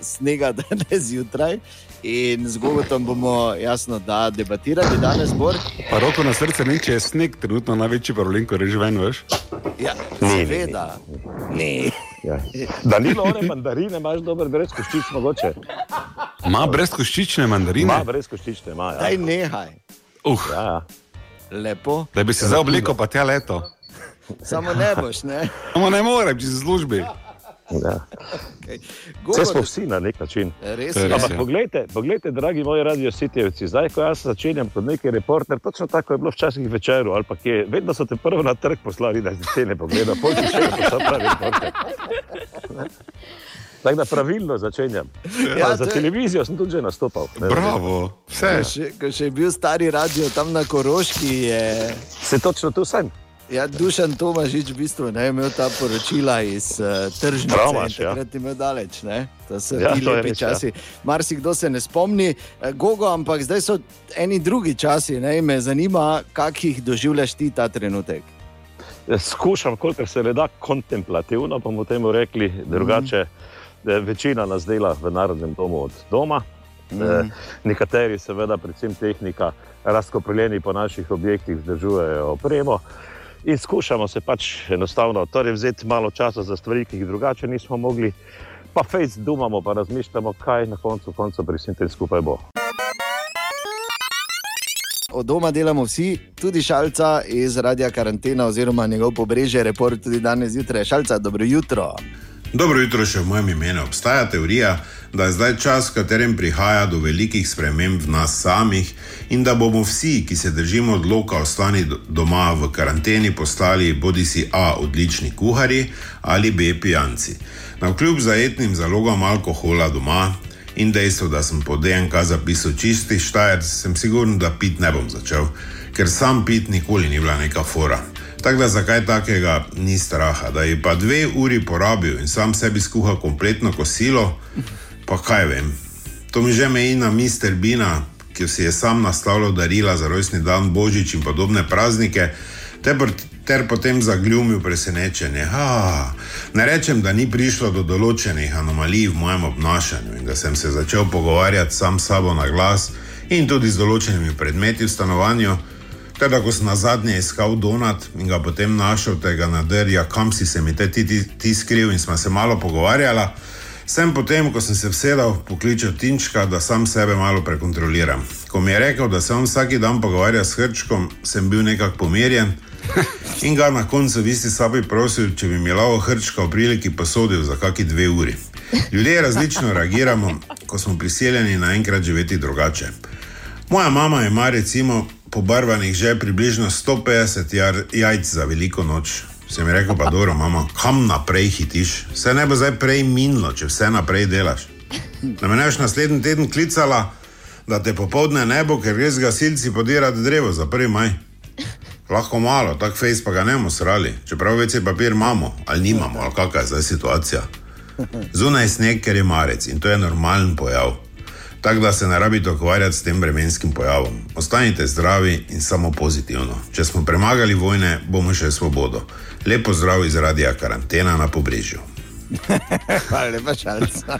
snega [laughs] danes zjutraj. In z Gogotom bomo jasno, da debatirali danes, Bor. Pa roko na srce, ne, če je sneg trenutno največji problem, ko reži ven, veš? Ja, Ni, ni, seveda. Ne. Ja. Danilo, one mandarine imaš dober, brez koščic mogoče. Ma brez koščične mandarine. Ma brez koščične, ima. Ja. Daj nehaj. Uh, Ja, ja. Lepo. da bi se zdaj oblekel, pa tja leto. Samo ne boš, ne? Samo ne morem, če si v službi. Ja. Okay. Vse smo vsi na nek način. Res je je. res, Ampak ja. poglejte, poglejte, dragi moji radiositjevci, zdaj, ko jaz začenjam kot neki reporter, točno tako je bilo včasih večer, ali pa kje, vedno so te prvo na trg poslali, da si cene pogleda, pol si še postal pravi reporter. Tako da pravilno začenjam. Ja, Ja, za televizijo sem tudi že nastopal. Ne, Bravo, Ko vse. še, ko še je bil stari radio tam na Koroški, je Se točno tu sem. Ja, Dušan Tomažič v bistvu ne, imel ta poročila iz uh, tržnice. Imaš, ja. Takrat imel daleč. Ne? To so Ja, je lepi res, ja. časi. Marsikdo se ne spomni, eh, Gogo, ampak zdaj so eni drugi časi. Ne? Me zanima, kak jih doživljaš ti ta trenutek. Skušam, kolikor se le da, kontemplativno, bomo temu rekli, drugače. eh, Večina nas dela v Narodnem domu od doma, mm. nekateri, seveda, predvsem tehnika, razkopreljeni po naših objektih, vzdržujejo opremo. In skušamo se pač enostavno torej vzeti malo časa za stvari, ki jih drugače nismo mogli. pa fejs dumamo, pa razmišljamo, kaj na koncu, koncu pri vsem tem skupaj bo. Od doma delamo vsi, tudi šalca iz radia karantena oziroma njegov pobrežje, report tudi danes zjutraj. Šalca, dobro jutro. Dobro jutro še v mojem imenu. Obstaja teorija, da je zdaj čas, v katerem prihaja do velikih sprememb v nas samih in da bomo vsi, ki se držimo odloka ostani do- doma v karanteni, postali bodi si A odlični kuhari ali B pijanci. Na kljub zajetnim zalogam alkohola doma in dejstvo, da sem po DNK zapisal čisti štajer, sem siguren, da pit ne bom začel, ker sam pit nikoli ni bila neka fora. Tako da zakaj takega ni straha, da je pa dve uri porabil in sam sebi skuha kompletno kosilo, pa kaj vem. To mi že meji na Mr. Bina, ki si je sam nastavljal darila za rojstni dan, božič in podobne praznike, ter, ter potem zagljumil presenečenje. Ha, ne rečem, da ni prišlo do določenih anomalij v mojem obnašanju in da sem se začel pogovarjati sam s sabo na glas in tudi z določenimi predmeti v stanovanju. Teda, ko sem na zadnje iskal donat in ga potem našel tega nadrja, kam si se mi te ti, ti, ti skril in smo se malo pogovarjali, sem potem, ko sem se vsedal, poklical Tinčka, da sam sebe malo prekontroliram. Ko mi je rekel, da se on vsak dan pogovarja s Hrčkom, sem bil nekako pomirjen [laughs] in ga na koncu v isti sabi prosil, če bi mi lahko Hrčka v priliki posodil za kakšni dve uri. Ljudje različno reagiramo, ko smo prisiljeni naenkrat živeti drugače. Moja mama ima recimo pobarvanih že približno 150 jar, jajc za veliko noč. Sem rekel, pa dobro, mama, kam naprej hitiš? Vse ne bo zdaj prej minilo, če vse naprej delaš. Da me ne boš naslednji teden klicala, da te popovdne ne bo, ker z gasilci podirati drevo za 1. maj. Lahko malo, tak fejs pa ga ne bomo srali, čeprav vece papir imamo, ali nimamo, ali kakšna je zdaj situacija. Zunaj je sneg, ker je marec in to je normalen pojav. Tako da se ne rabite ukvarjati s tem vremenskim pojavom. Ostanite zdravi in samo pozitivno. Če smo premagali vojne, bomo še svobodo. Lepo zdrav iz radia karantena na pobrežju. [laughs] Hvala lepa, šalca.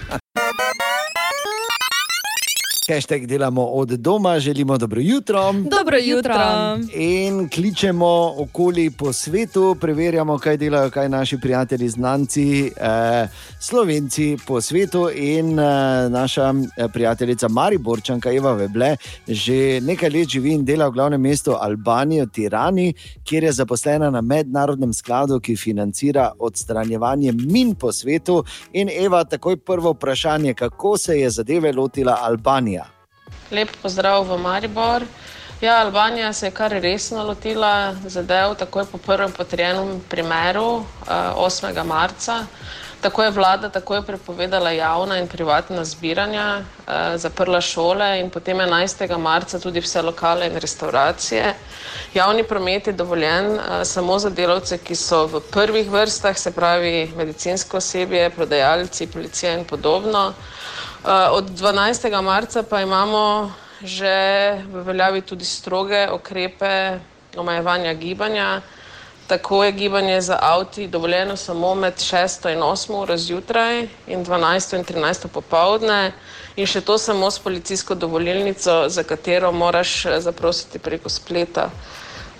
Hashtag delamo od doma, želimo dobro jutro. Dobro jutro. In kličemo okoli po svetu, preverjamo, kaj delajo kaj naši prijatelji, znanci, eh, slovenci po svetu. In eh, naša eh, prijateljica Mariborčanka Eva Veble že nekaj let živi in dela v glavnem mestu Albanijo, Tirani, kjer je zaposlena na mednarodnem skladu, ki financira odstranjevanje min po svetu. In Eva, takoj prvo vprašanje, kako se je zadeve lotila Albanija. Lep pozdrav v Maribor. Ja, Albanija se je kar resno lotila zadev, takoj po prvem potrjenem primeru, eh, 8. marca. Tako je vlada takoj prepovedala javna in privatna zbiranja, eh, zaprla šole in potem 11. marca tudi vse lokale in restauracije. Javni promet je dovoljen eh, samo za delavce, ki so v prvih vrstah, se pravi medicinsko osebje, prodajalci, policija in podobno. Uh, Od 12. marca pa imamo že v veljavi tudi stroge ukrepe omejevanja gibanja. Tako je gibanje za avti dovoljeno samo med 6 in 8 uro zjutraj in 12 in 13 popovdne, in še to samo s policijsko dovolilnico, za katero moraš eh, zaprositi preko spleta.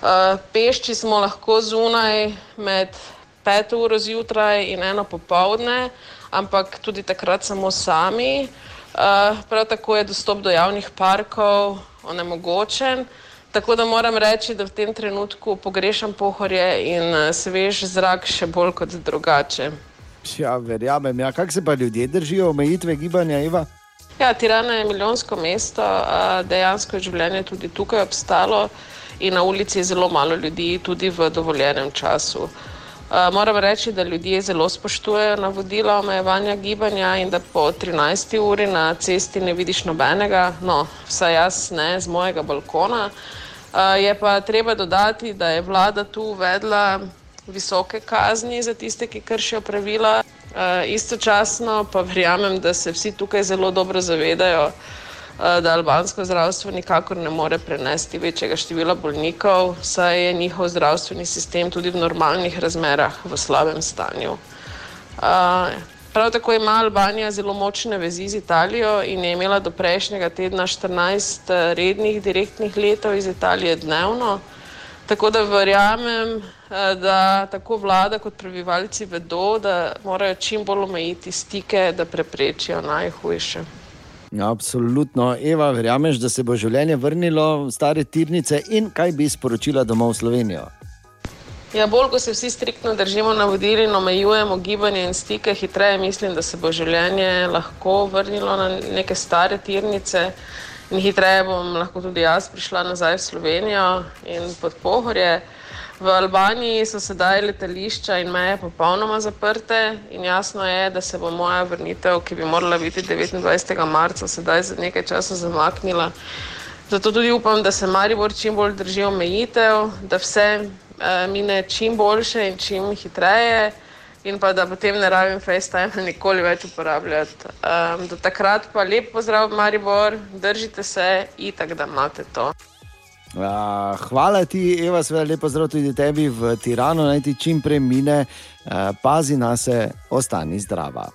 Uh, Pešči smo lahko zunaj med 5 uro zjutraj in 1 popovdne, ampak tudi takrat samo sami. Uh, prav tako je dostop do javnih parkov onemogočen. Tako da moram reči, da v tem trenutku pogrešam pohorje in eh, svež zrak še bolj kot drugače. Ja, verjamem. Ja. Kako se pa ljudje držijo omejitve gibanja, Eva? Ja, Tirana je milijonsko mesto, dejansko je življenje tudi tukaj obstalo in na ulici je zelo malo ljudi, tudi v dovoljenem času. Moram reči, da ljudje zelo spoštujejo navodila omejevanja gibanja in da po 13. uri na cesti ne vidiš nobenega, no, vsaj jaz ne z mojega balkona. A, Je pa treba dodati, da je vlada tu uvedla visoke kazni za tiste, ki kršijo pravila. Uh, istočasno pa verjamem, da se vsi tukaj zelo dobro zavedajo, uh, da albansko zdravstvo nikakor ne more prenesti večjega števila bolnikov, saj je njihov zdravstveni sistem tudi v normalnih razmerah v slabem stanju. Prav tako ima Albanija zelo močne vezi z Italijo in je imela do prejšnjega tedna 14 eh, rednih direktnih letov iz Italije dnevno. Tako da verjamem, eh, da tako vlada kot prebivalci vedo, da morajo čim bolj omejiti stike, da preprečijo najhujše. Absolutno. Eva, verjameš, da se bo življenje vrnilo v stare tirnice in kaj bi sporočila domov v Slovenijo? Ja, bolj ko se vsi striktno držimo navodil in omejujemo gibanje in stike, hitreje mislim, da se bo življenje lahko vrnilo na neke stare tirnice in hitreje bom lahko tudi jaz prišla nazaj v Slovenijo in pod pohorje. V Albaniji so sedaj letališča in meje popolnoma zaprte in jasno je, da se bo moja vrnitev, ki bi morala biti 29. marca, sedaj za nekaj časa zamaknila. Zato tudi upam, da se Maribor čim bolj drži omejitev, da vse mine čim boljše in čim hitreje in pa da potem ne rabim FaceTime [laughs] nikoli več uporabljati. Um, do takrat pa lep pozdrav, Maribor, držite se in tako da imate to. Uh, hvala ti, Eva, seveda lepo zdrav tudi tebi v Tiranu, naj ti čim prej mine, uh, pazi na se, ostani zdrava.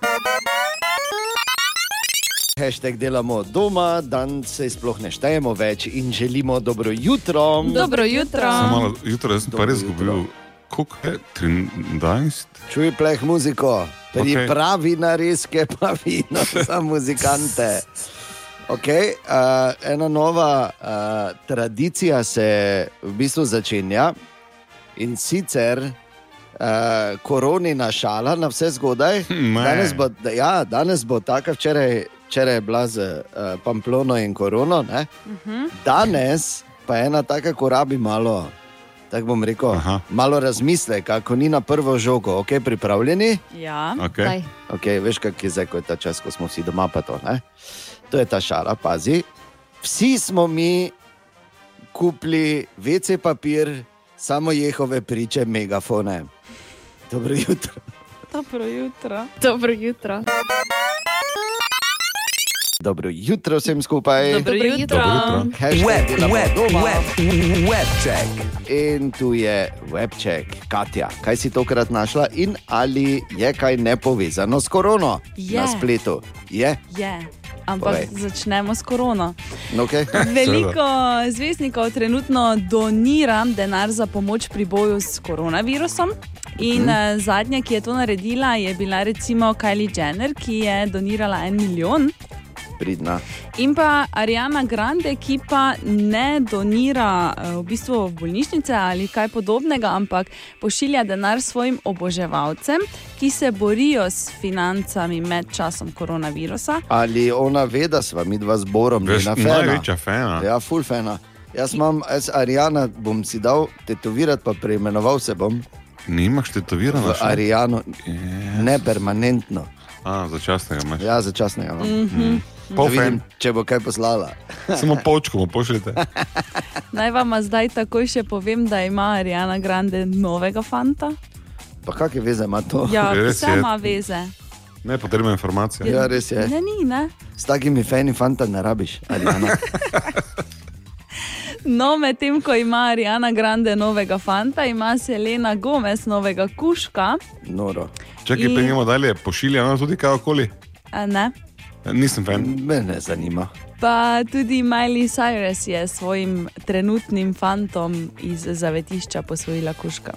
Hashtag delamo doma, dan se sploh ne štejemo več in želimo dobro jutro. Dobro jutro. Samo malo jutro, jaz sem pa res izgubil. Koliko je? 13? Čuj pleh muziko, pripravi okay. na reske, [laughs] pa vino za muzikante. Okay, uh, ena nova uh, tradicija se v bistvu začenja in sicer uh, koronina šala na vse zgodaj. Ne. Danes bo, ja, danes bo taka, včeraj, včeraj je bila z uh, Pamplono in korono, ne? danes pa je ena taka, ko rabi malo. Tako bom rekel, Aha. malo razmisleka, ko ni na prvo žogo, ok, pripravljeni. Ja. Okay. Okay, veš, kak je zdaj, ko je ta čas, ko smo vsi doma. Pa to, ne? to je ta šala, pazi. Vsi smo mi kupili WC papir, samo jehove priče, megafone. Dobro jutro. Dobro jutro. Dobro jutro. Dobro jutro vsem skupaj. Dobro Dobro jutro. jutro. Dobro jutro. Hashtag Web, web, doma. web, webcheck. In tu je webček, Katja. Kaj si tokrat našla in ali je kaj nepovezano s korono Je. na spletu? Je. Je. Ampak Povej. začnemo s korono. Okay. [laughs] Veliko zvezdnikov trenutno donira denar za pomoč pri boju s koronavirusom. In uh, zadnja, ki je to naredila, je bila recimo Kylie Jenner, ki je donirala en milijon. Pridna. In pa Ariana Grande, ki pa ne donira eh, v bistvu v bolnišnice ali kaj podobnega, ampak pošilja denar svojim oboževalcem, ki se borijo s financami med časom koronavirusa. Ali ona ve, da sva mi dva zborom, Veš, njena fena? največja fena. Ja, full fena. Jaz imam, jaz Arijana bom si dal tetovirati, pa preimenoval se bom Nimaš tetovirano? v Arijano, ne permanentno. A, začasnega imaš. Ja, začasnega. imam. Mhm. Da Pol vidim, če bo kaj poslala. [laughs] Samo polčko mu pošljete. [laughs] Naj vam zdaj takoj še povem, da ima Ariana Grande novega fanta. Pa kakšne veze ima to? Ja, vse ima veze. Ne potrebna informacija. Ja, res je. Ne, ni, ne. S takimi fani fanta ne rabiš. Arijana. [laughs] No, medtem ko ima Ariana Grande novega fanta, ima Selena Gomez novega kuška. Noro. Čakaj, In- peljemo dalje, pošilja ona tudi kaj okoli. A ne? Nisem fan. Me ne zanima. Pa tudi Miley Cyrus je svojim trenutnim fantom iz zavetišča posvojila kuška.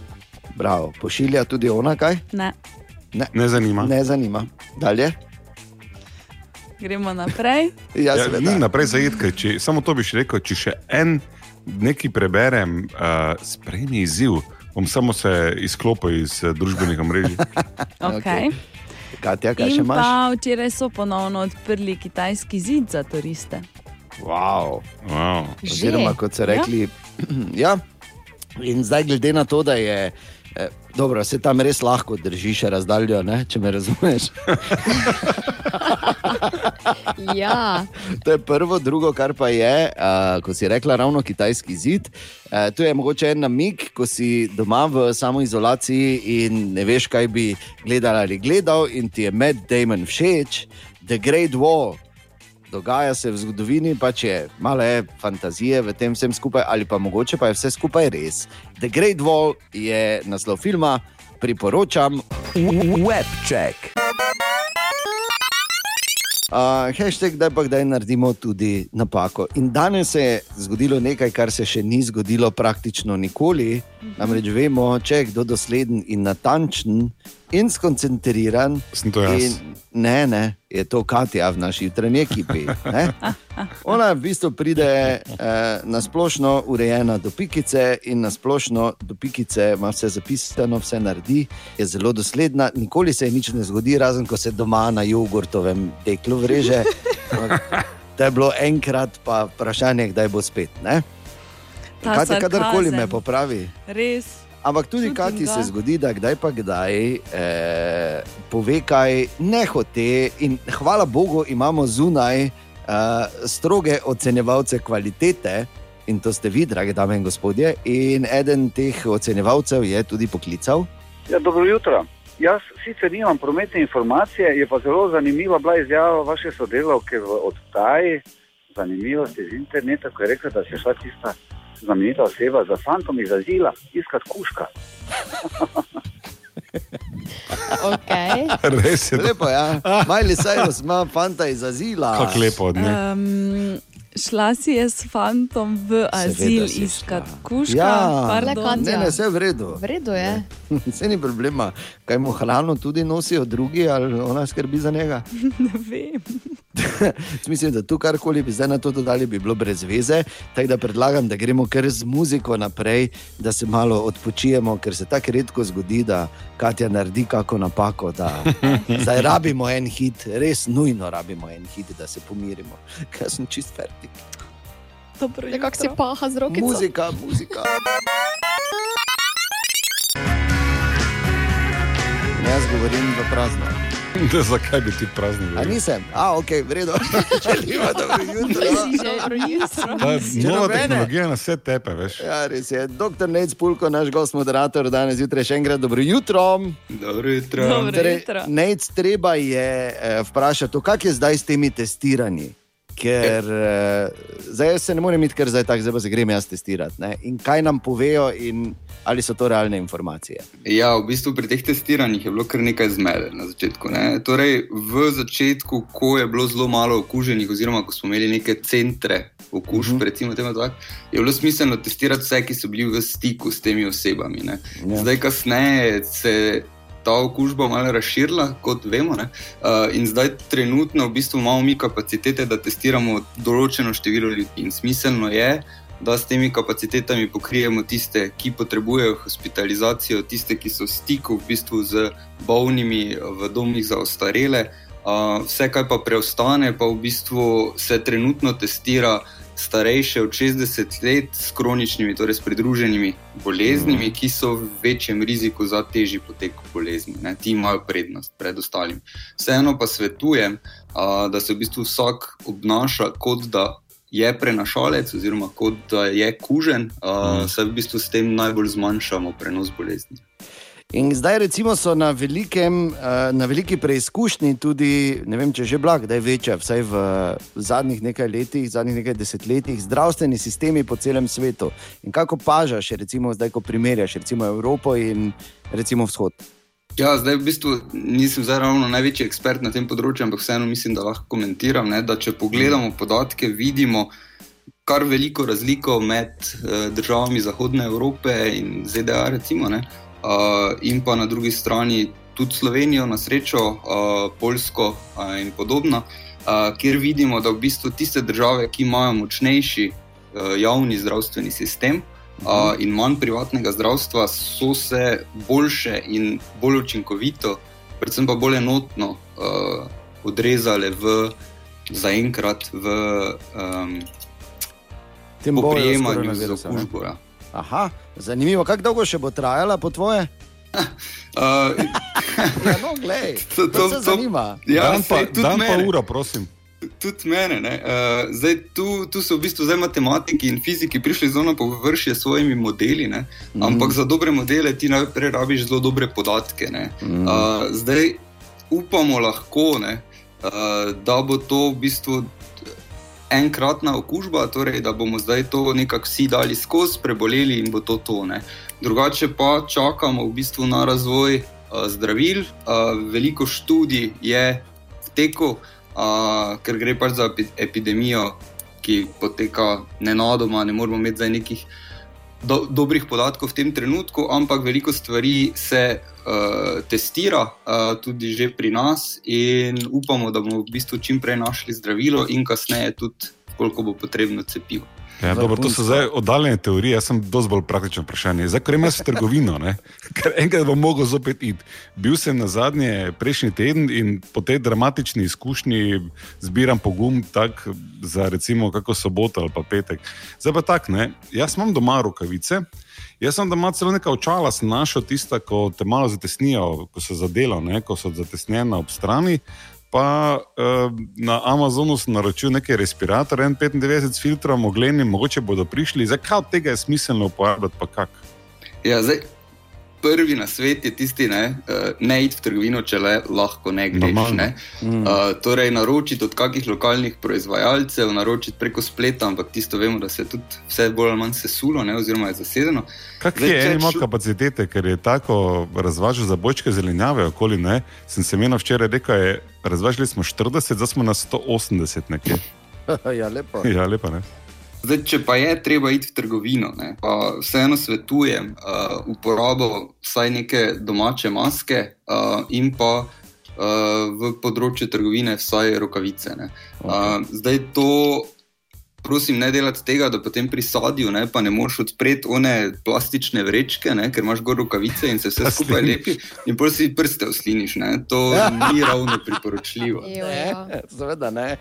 Bravo, pošilja tudi ona kaj? Ne. Ne, ne zanima. Ne zanima. Dalje? Gremo naprej. [laughs] Ja, Ja, ni naprej ker če, samo to bi še rekel. Če še en nekaj preberem, uh, sprejmi izziv, bom samo se izklopil iz uh, družbenih omrežij. [laughs] Okay. Katja, kaj še In imaš? pa včeraj so ponovno odprli kitajski zid za turiste. Wow. Wow. Oziroma, kot so rekli, [clears throat] ja. In zdaj, glede na to, da je. Eh, dobro, se tam res lahko držiš razdaljo, ne, če me razumeš. [laughs] Ja. To je prvo, drugo, kar pa je, uh, ko si rekla, ravno kitajski zid. Uh, to je mogoče en namig, ko si doma v samoizolaciji in ne veš, kaj bi gledal ali gledal, in ti je Matt Damon všeč, The Great Wall. Dogaja se v zgodovini, pač je malo je fantazije v tem vsem skupaj, ali pa mogoče pa je vse skupaj res. The Great Wall je naslov filma, priporočam. Webcheck. Uh, hashtag, da pa kdaj naredimo tudi napako. In danes se je zgodilo nekaj, kar se še ni zgodilo praktično nikoli. Namreč vemo, če je kdo dosleden in natančen in skoncentriran. Sem to jaz. In, ne, ne, je to Katja v naši jutranji ekipi. ne. Ona v bistvu pride eh, na splošno urejena do pikice in na splošno do pikice ima vse zapisano, vse naredi, je zelo dosledna, nikoli se ji nič ne zgodi, razen ko se doma na jogurtovem deklu vreže. [laughs] To je bilo enkrat, pa vprašanje, kdaj bo spet. Ne? Katja, kadarkoli me popravi. Res. Ampak tudi Kati ga. se zgodi, da kdaj pa kdaj eh, pove kaj nehote. In hvala Bogu, imamo zunaj eh, stroge ocenjevalce kvalitete. In to ste vi, drage dame in gospodje. In eden teh ocenjevalcev je tudi poklical. Ja, dobro jutro. Jaz sicer nimam prometne informacije, je pa zelo zanimiva bila izjava vaše sodelavke v oddaji, zanimivosti z interneta, ko je rekla, da se šla tista znamenita oseba za fantom iz azila iskati kuška. [laughs] Okay. Res je. Lepo, ja. Majli Cyrus ima fanta iz azila. Kako lepo od nje. Um, šla si je s fantom v azil iskat kuška. Ja, pardon. ne, ne, vse je v redu. V redu je. Vse [laughs] ni problema. Kaj mu hrano tudi nosijo drugi, ali ona skrbi za njega? [laughs] ne vem. [laughs] Mislim, da tu karkoli bi zdaj na to dodali, bi bilo brez veze. Tako da predlagam, da gremo kar z muziko naprej, da se malo odpočijemo, ker se tako redko zgodi, da Katja naredi kako napako. Da [laughs] zdaj rabimo en hit, res nujno rabimo en hit, da se pomirimo. Ker sem čist fertik. Nekako si paha z rokico. Muzika, muzika. Jaz govorim v prazno. Da, [laughs] zakaj bi ti prazni A nisem, a ok, v redu. [laughs] Želimo dobro [laughs] jutro. Ta Če nova tehnologija na vse tepe, veš. Ja, res je. Doktor Nec Pulko, naš gost, moderator, danes zjutraj še enkrat dobro jutro. Dobro jutro. Dobro Torej, jutro. Nec, treba je eh, vprašati, kako je zdaj s temi testiranji. Ker eh, zdaj se ne morem iti, ker zdaj tako, se grem jaz testirati. Ne? In kaj nam povejo, in ali so to realne informacije. Ja, v bistvu pri teh testiranjih je bilo kar nekaj zmede na začetku. Ne? Torej, v začetku, ko je bilo zelo malo okuženih, oziroma ko smo imeli neke centre okužb, uh -huh. recimo temu tako, je bilo smiselno testirati vse, ki so bili v stiku s temi osebami. Ne? Ja. Zdaj, kasneje se ta okužba malo razširila, kot vemo. ne. Uh, in zdaj, trenutno, v bistvu imamo mi kapacitete, da testiramo določeno število ljudi. In smiselno je, da s temi kapacitetami pokrijemo tiste, ki potrebujejo hospitalizacijo, tiste, ki so v stiku v bistvu z bolnimi v domih za ostarele. Uh, vse, kar pa preostane, pa v bistvu se trenutno testira starejše od 60 let s kroničnimi, torej s pridruženimi boleznimi, mm. ki so v večjem riziku za težji potek bolezni. Ne? Ti imajo prednost pred ostalim. Vseeno pa svetujem, uh, da se v bistvu vsak obnaša kot da je prenašalec, oziroma kot da je kužen, uh, mm. saj v bistvu s tem najbolj zmanjšamo prenos bolezni. In zdaj, recimo, so na, velikem, eh, na veliki preizkušnji tudi, ne vem, če že blag, da je večja, vsaj v zadnjih nekaj letih, zadnjih nekaj desetletjih, zdravstveni sistemi po celem svetu. In kako pažaš, recimo, zdaj, ko primerjaš recimo Evropo in recimo vzhod. Ja, zdaj v bistvu nisem zdaj ravno največji ekspert na tem področju, ampak vseeno mislim, da lahko komentiram. Ne, da če pogledamo podatke, vidimo kar veliko razliko med uh, državami Zahodne Evrope in ZDA, recimo, ne, uh, in pa na drugi strani tudi Slovenijo, na srečo, uh, Poljsko uh, in podobno, uh, kjer vidimo, da v bistvu tiste države, ki imajo močnejši uh, javni zdravstveni sistem, uh, in manj privatnega zdravstva, so se boljše in bolj učinkovito, predvsem pa bolj enotno uh, odrezale v zaenkrat v um, Tem boju s poprijemanju z koronavirusom, ne? okužbo. Ja. Aha, zanimivo, kako dolgo še bo trajala po tvoje? [laughs] Uh, [laughs] ja, no, glej, [laughs] to, to, to se zanima. Ja, Dan pa- tudi dan pa mene. ura, prosim. Tudi mene. ne. Uh, zdaj, tu, tu so v bistvu zdaj matematiki in fiziki prišli zelo na površje s svojimi modeli, ne. Mhm. ampak za dobre modele ti najprej rabiš zelo dobre podatke. ne. Mhm. Uh, zdaj upamo lahko, ne, uh, da bo to v bistvu enkratna okužba, torej da bomo zdaj to nekako vsi dali skozi, preboleli in bo to to. Ne. Drugače pa čakamo v bistvu na razvoj uh, zdravil. Uh, veliko študij je v teku, uh, ker gre pač za epi epidemijo, ki poteka nenadoma, ne moramo imeti zdaj nekih do dobrih podatkov v tem trenutku, ampak veliko stvari se uh, testira uh, tudi že pri nas in upamo, da bomo v bistvu čim prej našli zdravilo in kasneje tudi, koliko bo potrebno cepivo. Ja, dobro, to so zdaj oddaljene teorije, jaz sem dosti bolj praktičen vprašanje. Zdaj, ker imaš trgovino, ne? [laughs] ker enkrat bom mogel zopet iti. Bil sem na zadnje prejšnji teden in po tej dramatični izkušnji zbiram pogum tak za recimo kako soboto ali pa petek. Zdaj pa tak, ne? jaz imam doma rokavice. Jaz sem doma celo nekaj očala, sem našel tista, ko te malo zatesnijo, ko so za delo, ne? ko so zatesnjena ob strani. Pa uh, na Amazonu sem naročil nekaj respiratorjev, 95 s filtrom, ogledni, mogoče bodo prišli. Zdaj, kaj od tega je smiselno uporabljati, pa kak? Ja, zdaj, prvi na svet je tisti, ne, uh, ne iti v trgovino, če le lahko ne greš. Normalno. Ne. Mm. Uh, torej, naročiti od kakih lokalnih proizvajalcev, naročiti preko spleta, ampak tisto vemo, da se je tudi vse bolj ali manj sesulo, ne, oziroma je zasedeno. Kak Zdaj, je eno šu- kapacitete, ker je tako razvažal za bočke zelenjave, okoli ne. Sem se meni včeraj rekel, je, razvažali smo 40, zdaj smo na 180 nekje. [laughs] ja, lepo. Ja, lepa ne. Zdaj, če pa je treba iti v trgovino, ne, pa vseeno svetujem uh, uporabo vsaj neke domače maske uh, in pa uh, v področju trgovine vsaj rokavice. ne. Uh, zdaj to. Prosim, ne delati tega, da potem pri sadju ne, pa ne moreš odpreti one plastične vrečke, ne, ker imaš gor rokavice in se vse skupaj lepi, in potem si prste usliniš. Ne. To ni ravno priporočljivo. Ne, seveda ne.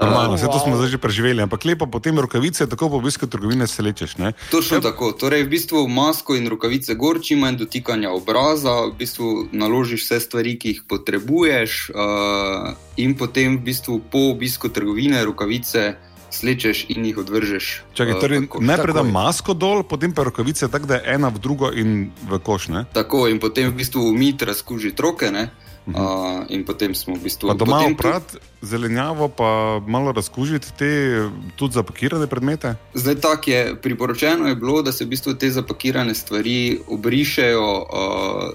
Normalno, vse to smo zdaj že preživeli, ampak lepo potem rokavice, tako po obisku trgovine se lečeš. Ne? Točno tako. Torej, v bistvu masko in rokavice gor, čim manj dotikanja obraza, v bistvu naložiš vse stvari, ki jih potrebuješ, uh, in potem v bistvu po obisku trgovine rokavice slečeš in jih odvržeš. Čakaj, eh, torej, koš. najprej da masko dol, potem pa rokavice, tako da je ena v drugo in v koš. Ne? Tako in potem v bistvu umiti, razkužiti roke, ne? Uh, in potem smo v bistvu. Mhm. Pa doma oprati zelenjavo, pa malo razkužiti te tudi zapakirane predmete. Zdaj tako je priporočeno, je bilo, da se v bistvu te zapakirane stvari obrišejo uh,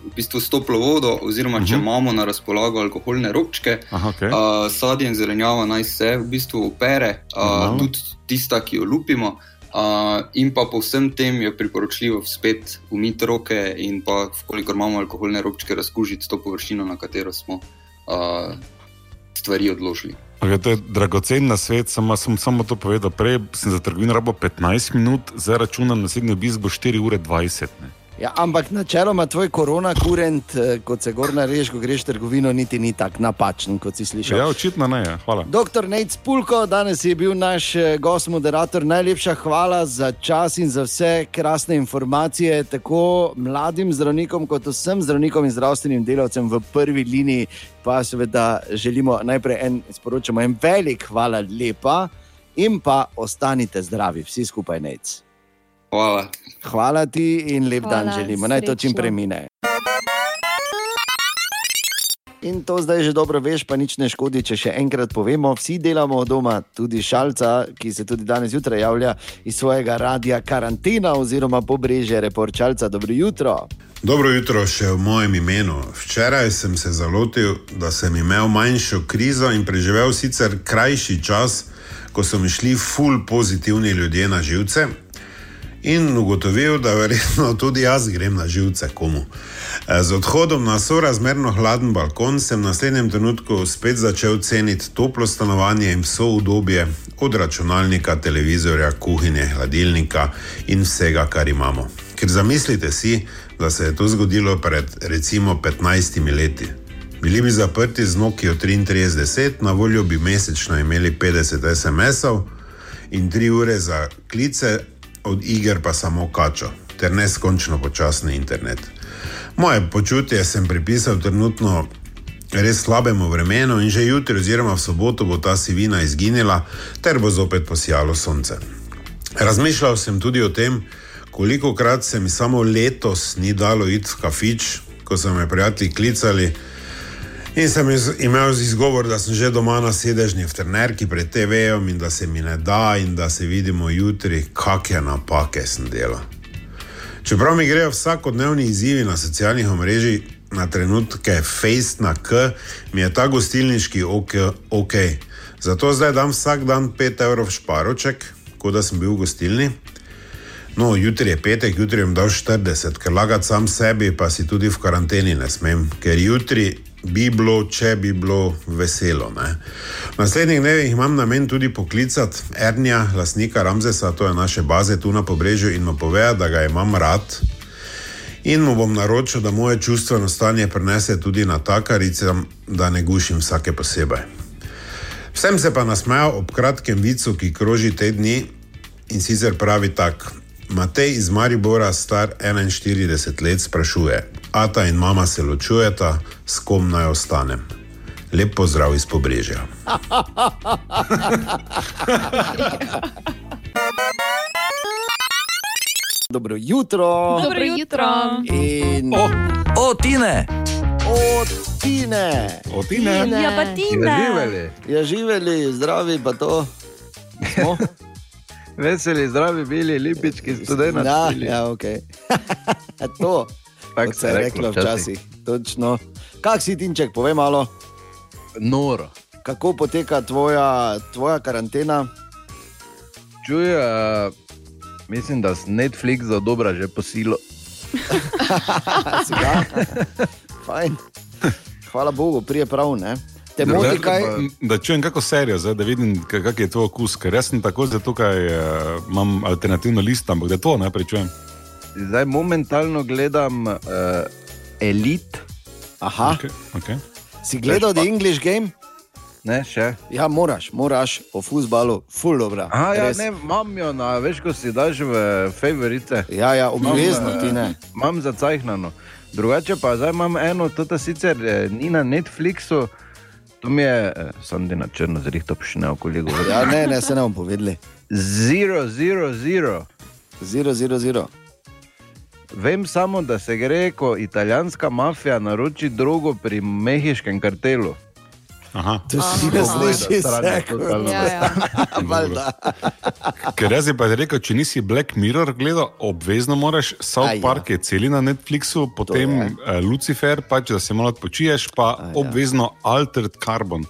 v bistvu s toplo vodo, oziroma če Mhm. imamo na razpolago alkoholne robčke. Aha, okay. Uh, sadje in zelenjava naj se v bistvu opere, uh, Normalno. tudi tista, ki jo lupimo. Uh, in pa po vsem tem je priporočljivo spet umiti roke in pa, kolikor imamo alkoholne robčke, razkužiti to površino, na katero smo uh, stvari odložili. Okay, to je dragocen na svet, samo sem samo to povedal. Prej sem za trgovino rabo 15 minut, zdaj računam naslednji obisk bo 4 ure 20. Ne? Ja, ampak načeloma tvoj korona kurent, eh, kot se gor nareš, ko greš v trgovino, niti ni tako napačen, kot si slišal. Ja, očitno ne, ja. hvala. Doktor Nec Pulko, danes je bil naš eh, gost, moderator. Najlepša hvala za čas in za vse krasne informacije, tako mladim zdravnikom, kot vsem zdravnikom in zdravstvenim delavcem v prvi liniji. Pa seveda želimo najprej en, sporočamo en velik hvala lepa in pa ostanite zdravi, vsi skupaj nec. Hvala. Hvala ti in lep hvala, dan želimo, naj to čim prej mine. In to zdaj že dobro veš, pa nič ne škodi, če še enkrat povemo. Vsi delamo od doma, tudi šalca, ki se tudi danes zjutraj javlja iz svojega radia karantena oziroma pobrežje reporčalca. Dobro jutro. Dobro jutro še v mojem imenu. Včeraj sem se zalotil, da sem imel manjšo krizo in preživel sicer krajši čas, ko so mi šli ful pozitivni ljudje na živce. In ugotovil, da verjetno tudi jaz grem na živce komu. E, Z odhodom na sorazmerno hladen balkon sem v naslednjem trenutku spet začel ceniti toplo stanovanje in vso udobje, od računalnika, televizorja, kuhinje, hladilnika in vsega, kar imamo. Ker zamislite si, da se je to zgodilo pred recimo 15 leti. Bili bi zaprti z Nokia 3310, na voljo bi mesečno imeli 50 SMS-ov in 3 ure za klice, od iger pa samo kačo, ter neskončno počasni internet. Moje počutje sem pripisal trenutno res slabemu vremenu in že jutri oziroma v soboto bo ta sivina izginila, ter bo zopet posijalo sonce. Razmišljal sem tudi o tem, koliko krat se mi samo letos ni dalo iti v kafič, ko so me prijatelji klicali. In sem iz, imel izgovor, da sem že doma na sedežni v trenerki pred TV-jem in da se mi ne da, in da se vidimo jutri, kakšne napake sem delal. Čeprav mi grejo vsakodnevni izzivi na socialnih omrežjih na trenutke face na K, mi je ta gostilniški ok. okay. Zato zdaj dam vsak dan 5 evrov šparoček, kot da sem bil v gostilni. No, jutri je petek, jutri jim dal 40, ker lagati sam sebi, pa si tudi v karanteni ne smem, ker jutri bi bilo, če bi bilo veselo. Ne. Naslednjih dnevih imam namen tudi poklicati Ernija, lasnika Ramzesa, to je naše baze tu na pobrežju, in mu povedati, da ga imam rad. In mu bom naročil, da moje čustveno stanje prenese tudi na takarice, da ne gušim vsake posebej. Vsem se pa nasmejal ob kratkem vicu, ki kroži te dni in sicer pravi tak. Matej iz Maribora, star 41 let, sprašuje: Ata in mama se ločujeta, s kom naj ostanem? Lep pozdrav iz pobrežja. [laughs] Dobro jutro. Dobro jutro. In... O, o Tine. O, Tine. O, Tine. Ja, pa Tine. Ja, živeli, zdravi, pa to. Smo? [laughs] Veseli, zdravi, bili, lipički, študenti. Ja, ja, ok. [laughs] to. Kot se je reklo včasih. Točno. Kak si Tinček, povej malo. Noro. Kako poteka tvoja, tvoja karantena? Čuj, uh, mislim, da si Netflix za dobro že posilo. [laughs] Fajn. Hvala Bogu, prije prav, ne? Te moti kaj? Da čujem kako serijo, zdaj, da vidim, ka- kak je tvoj okus. Ker jaz sem tako zato, ker uh, imam alternativno listo, ampak da to najprej čujem. Zdaj momentalno gledam uh, Elite. Aha. Okay, okay. Si gledal The English Game? Ne, še. Ja, moraš, moraš o futbalu, ful dobro. Aha, ja, ne, imam jo, na, veš, ko si daš v favorite. Ja, ja, obvezno ti eh, ne. Imam zacajhnano. Drugače pa zdaj imam eno, to sicer eh, ni na Netflixu, to mi je, eh, sem ti na črno zrihto še ne okoli govoril. Ja, ne, ne, se ne bom povedali. Zero, zero, zero. Zero, zero, zero. Vem samo, da se gre, ko italijanska mafija naroči drogo pri mehiškem kartelu. Aha. To si ne sliši vse. Ja, ja. [laughs] Ker jaz bi pa rekel, če nisi Black Mirror gledal, obvezno moraš South A ja. Park je celi na Netflixu, potem je. uh, Lucifer, pač, da se malo odpočiješ, pa ja. obvezno Altered Carbon.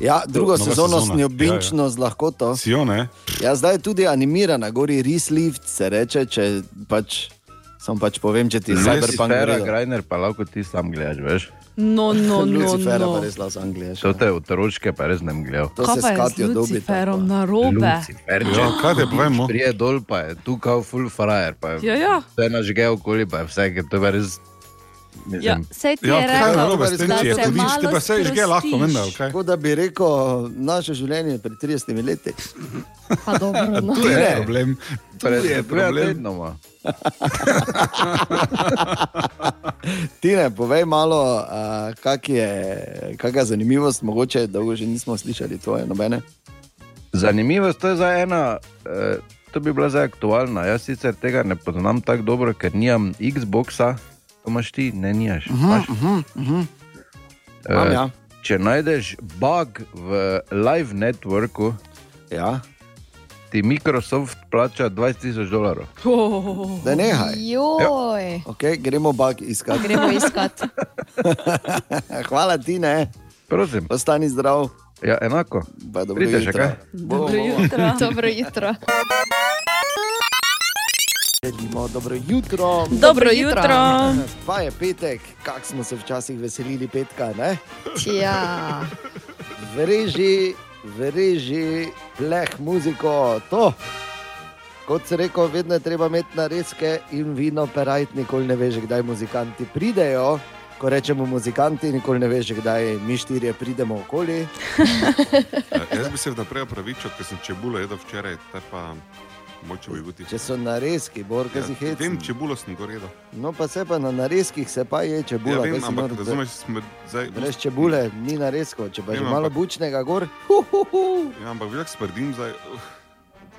Ja, drugo sezono sezona. sem jo Ja, ja. binčno z lahkoto. Si jo, ne? Ja, zdaj je tudi animirana, gori Rislift se reče, če pač. Sam pač povem, če ti Cyberpunk Lucifera, gre. Grajner, pa lahko ti sam gledaš, veš. No, no, no. Lucifera no. pa res las Anglije. To te otroške pa res ne gledal. To Kaj se je skatijo dobiti. Luciferom na robe? Lucifer, Ja, kaj te povem, no? Prije dol pa je tu kao full frajer, pa je Ja, ja. vse nažge okoli, pa je vse, ker to je res... Mislim, Ja, sej ti Ja, je je rekel, narobe s tem, da je se ti malo pa saj žge lahko, sprostiš. vendar, kaj? Tako da bi rekel, naše življenje pred 30 leti. Pa dobro, [laughs] no. Tu je Ne. problem. Tu pred je dvema problem. tednoma. [laughs] Tine, povej malo, uh, kak je, kakšna zanimivost, mogoče dolgo že nismo slišali tvoje nobene. Zanimivost to je za ena, eh, to bi bila zdaj aktualna. Jaz sicer tega ne poznam tako dobro, ker nimam Xboxa, to imaš ti, ne. Imaš? Uh -huh, uh -huh. Eh, Imam, ja. Če najdeš bug v live networku, ja. ti Microsoft plača 20 tisoč dolarjev. Oh. Da nehaj. Joj, Okay, gremo bug iskati. gremo iskat. [laughs] Hvala ti, ne. Prosim. Ostani zdrav. Ja, enako. Pa dobro Pridite še jutro. kaj? Dobro Bomo. jutro. Dobro jutro. Želimo dobro jutro. Dobro jutro. Pa je petek, kak smo se včasih veselili petka, ne? Ja. Vreži, vreži, pleh, muziko, to. Kot se rekel, vedno je treba imeti nareske in vino, perajt, nikoli ne veš, kdaj muzikanti pridejo. Ko rečemo muzikanti, nikoli ne veš, kdaj mi štirje pridemo okoli. [laughs] Ja, Jaz bi se vnaprej opravičil, ker sem čebulo jedel včeraj, te pa moče bi biti. Če so nareski, bor, kaj si Ja, hecen. vem, čebulo sem gor jedel. No, pa se pa na narezkih se pa je Ja, čebula. vem, kaj si ampak razumeš, smo zdaj... Brez čebule ni narezko, če pa Vem, že malo ampak- bučnega gor. Hu, hu, hu. Ja, ampak veliko smrdim zdaj. uh,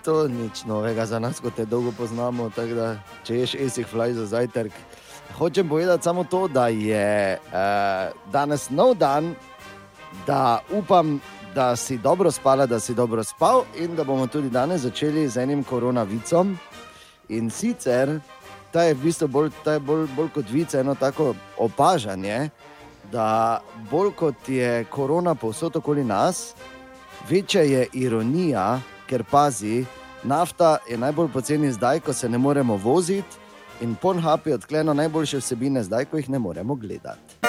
To ni nič novega za nas, ko te dolgo poznamo. tako Da, če ješ esih flaj za zajtrk. Hočem povedati samo to, da je uh, danes nov dan, da upam, da si dobro spala, da si dobro spal in da bomo tudi danes začeli z enim koronavicom. In sicer ta je v bistvu bolj, je bolj, bolj kot vice, eno tako opažanje, da bolj kot je korona povsod okoli nas, večja je ironija, ker pazi, nafta je najbolj poceni zdaj, ko se ne moremo voziti, in Pornhub je odklenil najboljše vsebine zdaj, ko jih ne moremo gledati.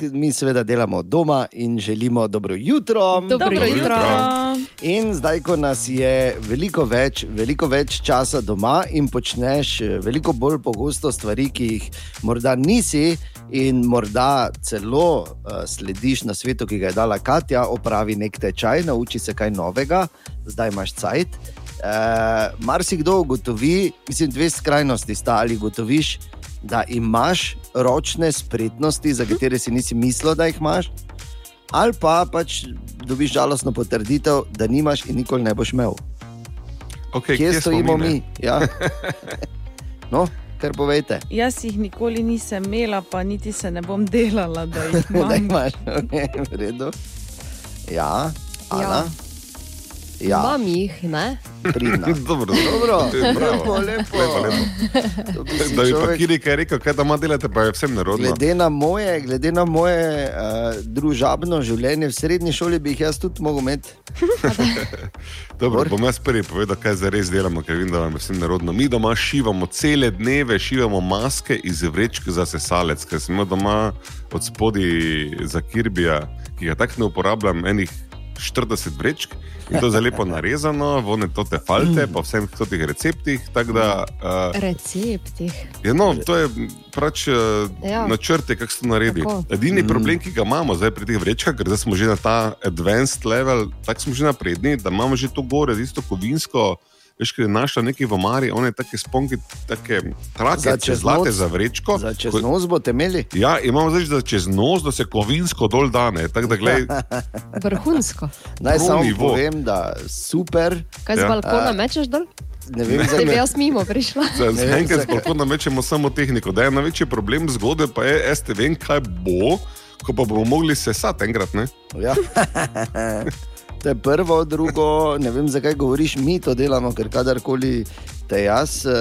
Mi seveda delamo od doma in želimo dobro jutro. Dobro Dobro jutro. jutro. In zdaj, ko nas je veliko več, veliko več časa doma in počneš eh, veliko bolj pogosto stvari, ki jih morda nisi, in morda celo uh, slediš na svetu, ki ga je dala Katja, opravi nek tečaj, nauči se kaj novega, zdaj imaš cajt. Uh, Marsikdo ugotovi, mislim, dve skrajnosti sta ali ugotoviš, da imaš ročne spretnosti, za katere si nisi mislil, da jih imaš, ali pa pač dobiš žalostno potrditev, da nimaš in nikoli ne boš imel. Okay, kje, kje stojimo mi, mi? Ja. [laughs] No, kar povejte. Jaz jih nikoli nisem imela, pa niti se ne bom delala, da jih [laughs] da imam. imaš, okay, [laughs] v redu. Ja, Ana. Ja. Ja. Imam jih, ne? Pridna. [laughs] Dobro, Dobro. Bravo. Lepo, lepo. lepo, lepo. Da bi pa Kiri kaj rekel, kaj doma delate, pa je vsem nerodno. Glede na moje, glede na moje uh, družabno življenje v srednji šoli, bi jih jaz tudi mogel imeti. [laughs] Dobro, bom jaz prvi povedal, kaj zdaj res delamo, ker vem, da vam je vsem nerodno. Mi doma šivamo cele dneve, šivamo maske iz vrečk za sesalec, ker smo doma od spodaj za Kirbija, ki ga tako ne uporabljam, enih 40 vrečk. In to je zelo lepo narezano, vone to te falte, po vseh teh receptih. Da, uh, Recepti. Ja, no, to je pač uh, Ja. načrte, kako se to naredi. Tako. Edini Mm. mm. problem, ki ga imamo zdaj pri teh vrečkah, ker smo že na ta advanced level, tako smo že napredni, da imamo že to gore, isto kovinsko. Veš, ker je našla neki v omari, one take sponke, take trake, Za čez zlate noc- za vrečko. Za čez nos boste imeli? Ja, imamo zdaj za čez nos, da se kovinsko dol dane. Da, glej, [laughs] Vrhunsko. Naj samo nivo. povem, da super. Kaj z Ja. balkona A, mečeš dol? Ne vem, Da zakaj. bi jaz mimo prišla. Enkrat lahko namečemo samo tehniko. Da je največji problem zgodbe, pa je, jaz te vem, kaj bo, ko pa bomo mogli sesati enkrat. Ne? Ja. [laughs] [laughs] To je prvo, drugo, ne vem, zakaj govoriš, mi to delamo, ker kadarkoli te jaz uh,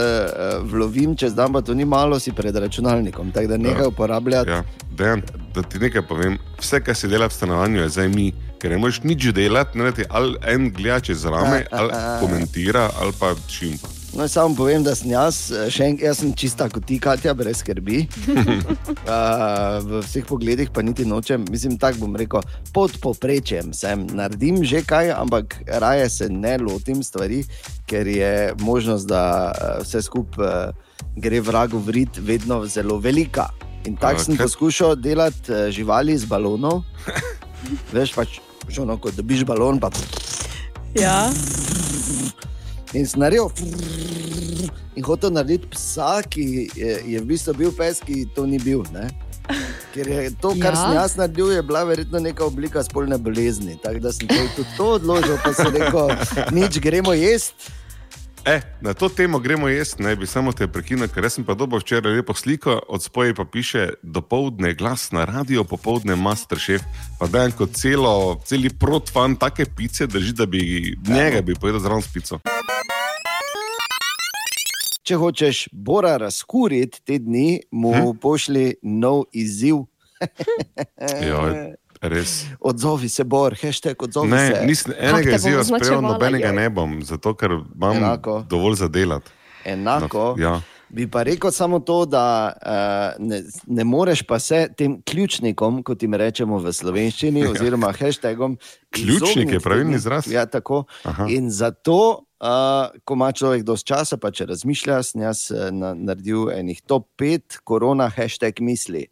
vlovim, čez dan pa to ni malo, si pred računalnikom. Tako da nekaj uporabljati. Ja, dejan, da ti nekaj povem. Vse, kar se dela v stanovanju, je zdaj mi, ker ne moreš nič delati, ne ti ali en gleda čez rame, [laughs] ali komentira, ali pa šimpa. No, samo povem, da sem jaz, eh, še en, jaz sem čista kot ti, Katja, brez skrbi. Uh, [laughs] v vseh pogledih pa niti nočem, mislim, tako bom rekel, pod poprečjem sem. Naredim že kaj, ampak raje se ne lotim stvari, ker je možnost, da eh, vse skupaj uh, gre vragu v rit, vedno zelo velika. In tako A, sem poskušal delati živali iz balonov. [laughs] Veš pač, ono, ko dobiš balon, pa Ja. In sem naredil, in hotel narediti psa, ki je, je v bistvu bil pes, ki to ni bil. Ne? Ker je to, kar Ja. sem jaz naredil, je bila verjetno neka oblika spolne bolezni. Tako da sem tudi to odložil, pa sem rekel, nič, gremo jesti. E, na to temo gremo jesti, ne bi samo te prekinil, ker sem pa dobil včeraj lepo sliko, od spoje pa piše: dopoledne glas na radio, popoldne masterchef. Pa da en kot celo, celi protfan take pice drži, da bi njega bi pojedel zraven s pico. Če hočeš Bora razkuriti te dni, mu hm? pošli nov izziv. [laughs] Ja, res. Odzovi se, Bor, hashtag odzovi Ne, se. nisem enega izziva sprejel, nobenega ne bom, zato ker imam Enako. dovolj za delati. Enako. No, ja. Bi pa rekel samo to, da uh, ne, ne moreš pa se tem ključnikom, kot jim rečemo v slovenščini, [laughs] oziroma hashtagom. Ključnik je pravilni izraz? Ja, tako. Aha. In zato, uh, ko ima človek dosti časa, pa če razmišlja, sem jaz eh, na, naredil enih top 5 korona hashtag misli.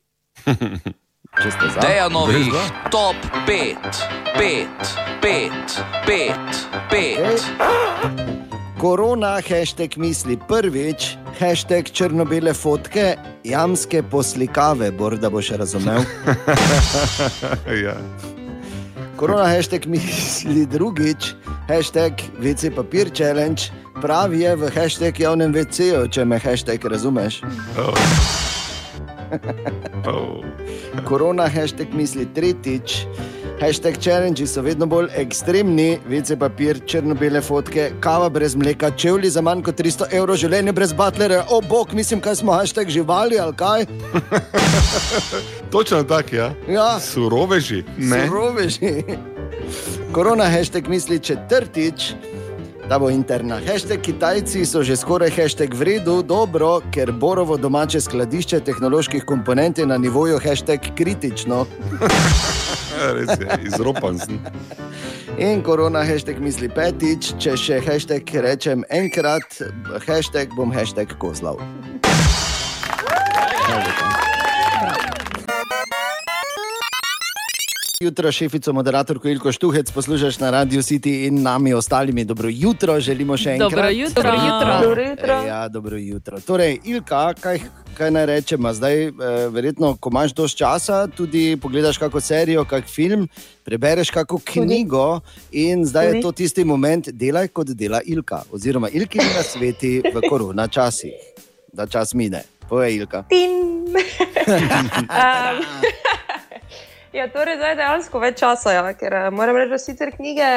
Če ste za. Dejanovih top 5, 5, 5, 5, 5. Korona, hashtag misli prvič, hashtag črno-bele fotke, jamske poslikave, bor, da boš razumel. [laughs] ja. Korona, hashtag misli drugič, hashtag VC papir challenge, pravi je v hashtag javnem VC-ju, če me hashtag razumeš. Oh. Oh. Korona, hashtag misli tretjič, Hashtag challenge so vedno bolj ekstremni, vece papir, črno-bele fotke, kava brez mleka, čevlji za manj kot 300 evrov, življenje brez butlera, o bog, mislim, kaj smo, hashtag živali ali kaj. [laughs] Točno tako, ja. Ja. Suroveži. Ne. Suroveži. Korona hashtag misli četrtič. Da bo interna. Hashtag Kitajci so že skoraj hashtag v redu, dobro, ker Borovo domače skladišče tehnoloških komponent je na nivoju hashtag kritično. [laughs] Res je, izropan sem. In korona hashtag misli petič, če še hashtag rečem enkrat, hashtag bom hashtag kozlav. Jutro, šefico, moderatorko Ilko Štuhec, poslušaš na Radio City in nami ostalimi. Dobro jutro, želimo še enkrat. Dobro jutro. Dobro jutro. Dobro jutro. Ja, dobro jutro. Torej, Ilka, kaj, kaj naj rečemo? Zdaj, eh, verjetno, ko imaš dovolj časa, tudi pogledaš kako serijo, kak film, prebereš kako knjigo in zdaj je to tisti moment, delaj kot dela Ilka. Oziroma, Ilki na sveti v korona časih, da čas mine. Povej, Ilka. Tin. [laughs] [laughs] um, ja, torej zdaj dejansko več časa, ja, ker eh, moram reči, da sicer knjige,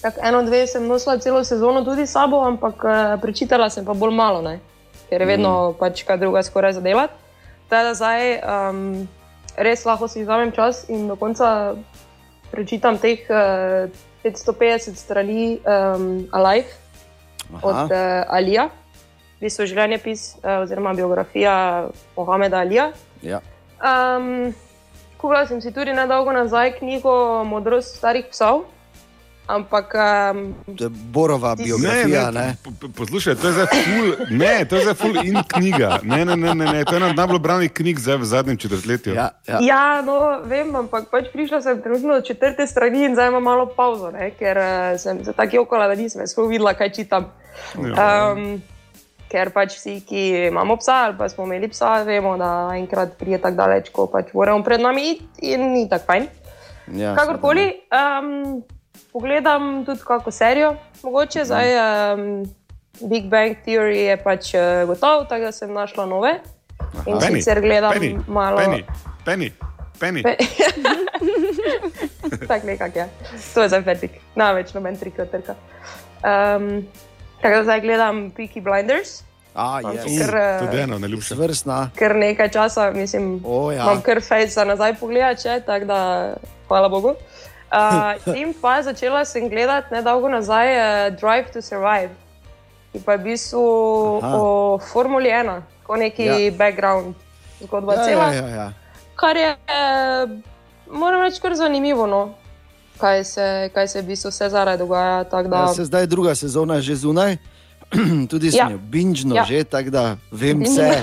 tako eno, dve sem nosila celo sezono tudi s sabo, ampak eh, prečitala sem pa bolj malo, ne, ker je vedno mm. pač kaj druga skoraj zadelati. Tako da zdaj um, res lahko si vzamem čas in do konca prečitam teh uh, 550 strani um, Alive Aha. od uh, Alija, v bistvu življenjepis uh, oziroma biografija Mohameda Alija. Ja. Um, Kupila sem si tudi nedolgo nazaj knjigo Modrost starih psov, ampak um, Borova biografija. Ne, ne, po- Poslušaj, to je zdaj ful, ne, to je zdaj ful in knjiga. Ne, ne, ne, ne, ne, to je ena od najbolj branih knjig zdaj v zadnjem četrtletju. Ja, Ja. ja, no, vem, ampak pač prišla sem trenutno do četrte strani in zdaj imam malo pauzo, ne, ker uh, sem se tako jokala, da nisem sploh videla, kaj čitam. Ja. Ker pač vsi, ki imamo psa ali pa smo imeli psa, vemo, da enkrat prije tako daleč, ko pač moramo pred nami iti in ni tako fajn. Ja, Kakorkoli, um, pogledam tudi kako serijo, mogoče zdaj. Um, Big Bang Theory je pač uh, gotov, tako da sem našla nove. In Penny, sicer gledam Penny, malo. Penny, Penny, Penny. Pe- [laughs] Tako nekako je. To je za fertik, največ noben trikrat trka. Um, tako da zdaj gledam Peaky Blinders. A, Imam yes. kar, eh, Tudi eno, najljubše. Vrstna. Ker nekaj časa, mislim, O, ja. imam kar fejs za nazaj pogledati, če, tako da hvala Bogu. Uh, [laughs] in pa začela sem gledati nedolgo nazaj uh, Drive to Survive, ki pa je v bistvu Aha. o Formuli 1, kot neki Ja. ja. background zgodba Ja, cela. ja, ja, ja. Kar je, eh, moram reči, kar zanimivo, no? Kaj, se, kaj se v bistvu vse zaraj dogaja. Da, Ja, se zdaj druga sezona že zunaj, [clears throat] tudi sem Ja. jo binžno Ja. že, tako da vem vse. [laughs]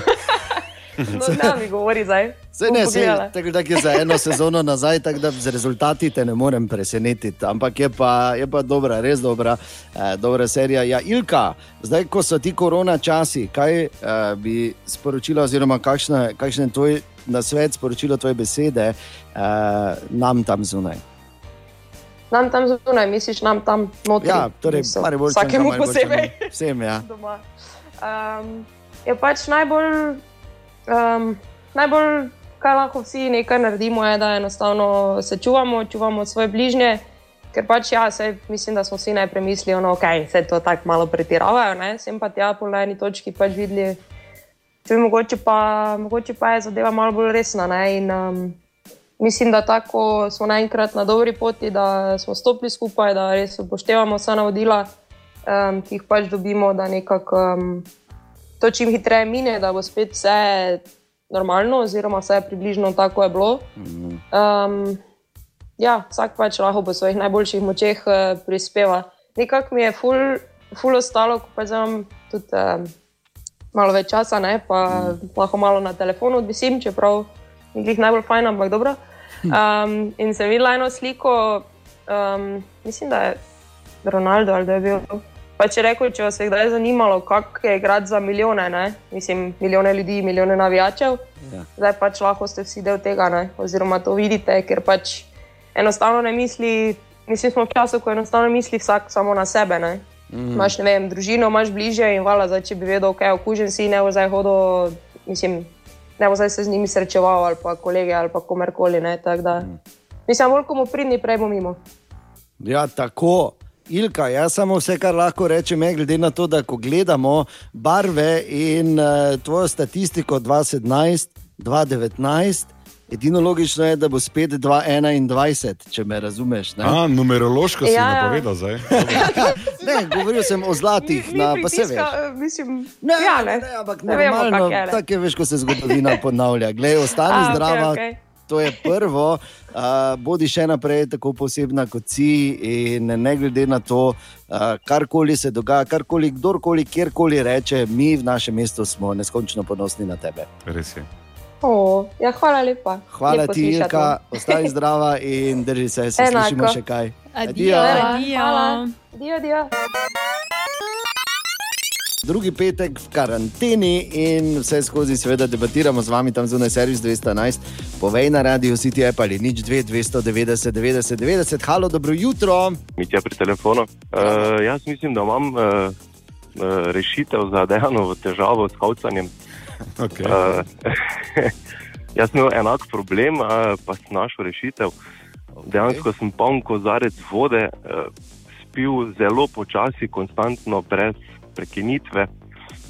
no, ne mi govori zdaj. Sej ne, sej, tako da je za eno sezono nazaj, tako da z rezultati te ne morem presenetiti. Ampak je pa, je pa dobra, res dobra, eh, dobra serija. Ja, Ilka, zdaj ko so ti korona časi, kaj eh, bi sporočila, oziroma kakšne, kakšne je tvoj nasvet, sporočilo tvoje besede eh, nam tam zunaj? Nam tam zunaj, misliš, nam tam notri. Ja, torej, Vsakemu posebej. Vsem, ja. [laughs] doma. Um, je pač najbolj, um, najbolj, kar lahko vsi nekaj naredimo, je, da enostavno se čuvamo, čuvamo svoje bližnje. Ker pač ja, sej, mislim, da smo vsi najprej mislili, da okay, se to tako malo pretiravajo, ne? sem pa tja po eni točki pač videli, da mogoče, pa, mogoče pa je zadeva malo bolj resna. Ne? In, um, mislim, da tako smo naenkrat na dobri poti, da smo stopili skupaj, da res upoštevamo vsa navodila, um, ki jih pač dobimo, da nekako um, to čim hitreje mine, da bo spet vse normalno, oziroma vse približno tako je bilo. Um, ja, vsak pač lahko po svojih najboljših močeh uh, prispeva. Nekako mi je ful, ful ostalo, ko pa imam tudi um, malo več časa, ne, pa mm. lahko malo na telefonu odvisim, čeprav glih najbolj fajn, ampak dobro. Um, in sem videla eno sliko, um, mislim, da je Ronaldo ali da je bil. Pa če rekel, če vas je kdaj zanimalo, kako je igrati za milijone, ne? mislim, milijone ljudi, milijone navijačev, Ja. zdaj pač lahko ste vsi del tega, ne? oziroma to vidite, ker pač enostavno ne misli, mislim, smo v času, ko enostavno misli vsak samo na sebe. Ne? Mhm. Imaš, ne vem, družino, imaš bližje in vala, zdaj, če bi vedel, kaj je okužen si, ne bo zdaj hodil, mislim, ne bo zdaj se z njimi srečeval ali pa kolege ali pa komerkoli. Da, Mislim, bolj komu pridni, prej bomo mimo. Ja, tako. Ilka, jaz samo vse, kar lahko rečem, je glede na to, da ko gledamo barve in uh, tvojo statistiko 2017, 2019, edino logično je, da bo spet 2021, če me razumeš. Ne, A, numerološko si Ja, napovedal zdaj. [laughs] ne govoril sem o zlatih, na, pa se veš. Pritiska, mislim, Ne, ja, ne. ne, ampak Ne vemo, normalno, ne. tako je, veš, ko se zgodovina [laughs] ponavlja. Glej, ostani A, zdrava. okej. To je prvo, uh, bodi še naprej tako posebna kot si, in ne glede na to, uh, karkoli se dogaja, karkoli, kdorkoli, kjerkoli reče, mi v našem mestu smo neskončno ponosni na tebe. Res je. O, ja, hvala lepa. Hvala Lepo ti. Ilka, [laughs] ostani zdrava in drži se, se Enako. slišimo še kaj. Adijo. Hvala. Adijo, adijo. Drugi petek v karanteni in vse skozi, seveda, debatiramo z vami tam zunaj, servis 211, povej na radio City App ali nič 2, 290, 90, 90. Halo, dobro jutro. Mitja pri telefonu. Uh, jaz mislim, da imam uh, rešitev za dejano težavo s kavcanjem. Okay. Uh, [laughs] jaz sem imel enak problem, uh, pa sem našel rešitev. Dejansko sem poln kozarec vode, uh, spil zelo počasi, konstantno, brez prekinitve,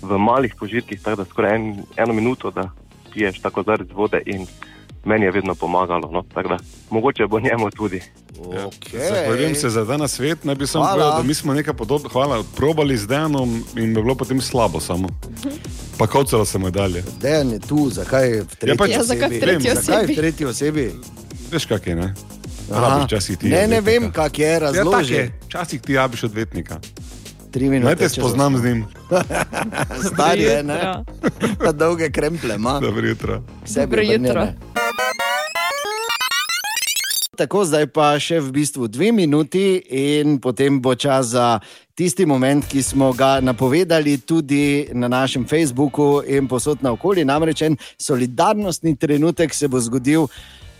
v malih požirkih, tako da skoraj en, eno minuto, da piješ tako kozarec vode in meni je vedno pomagalo. No? Da mogoče bo njemu tudi. Okay. Zahvaljujem se za ta svet. Naj bi samo Hvala. povedal, da mi smo nekaj podobnega, hvala, probali z Dejanom in bi bilo potem slabo samo. Pa kavcalo se mu je dalje. Dejan je tu, zakaj v tretji pač- osebi? Ja, zakaj v tretji Vem, Zakaj osebi? v tretji osebi? Veš, kak je, ne? Rabiš včasih ti. Ne, ne vem, kak je, Ja, razloži. je. Včasih ti rabiš odvetnika. Tri minute. Naj te spoznam z njim. [laughs] Star je, ne? Pa dolge kremple ima. Dobro jutro. Dobro jutro. Tako, zdaj pa še v bistvu dve minuti, in potem bo čas za tisti moment, ki smo ga napovedali tudi na našem Facebooku in posod na okolju. Namreč en solidarnostni trenutek se bo zgodil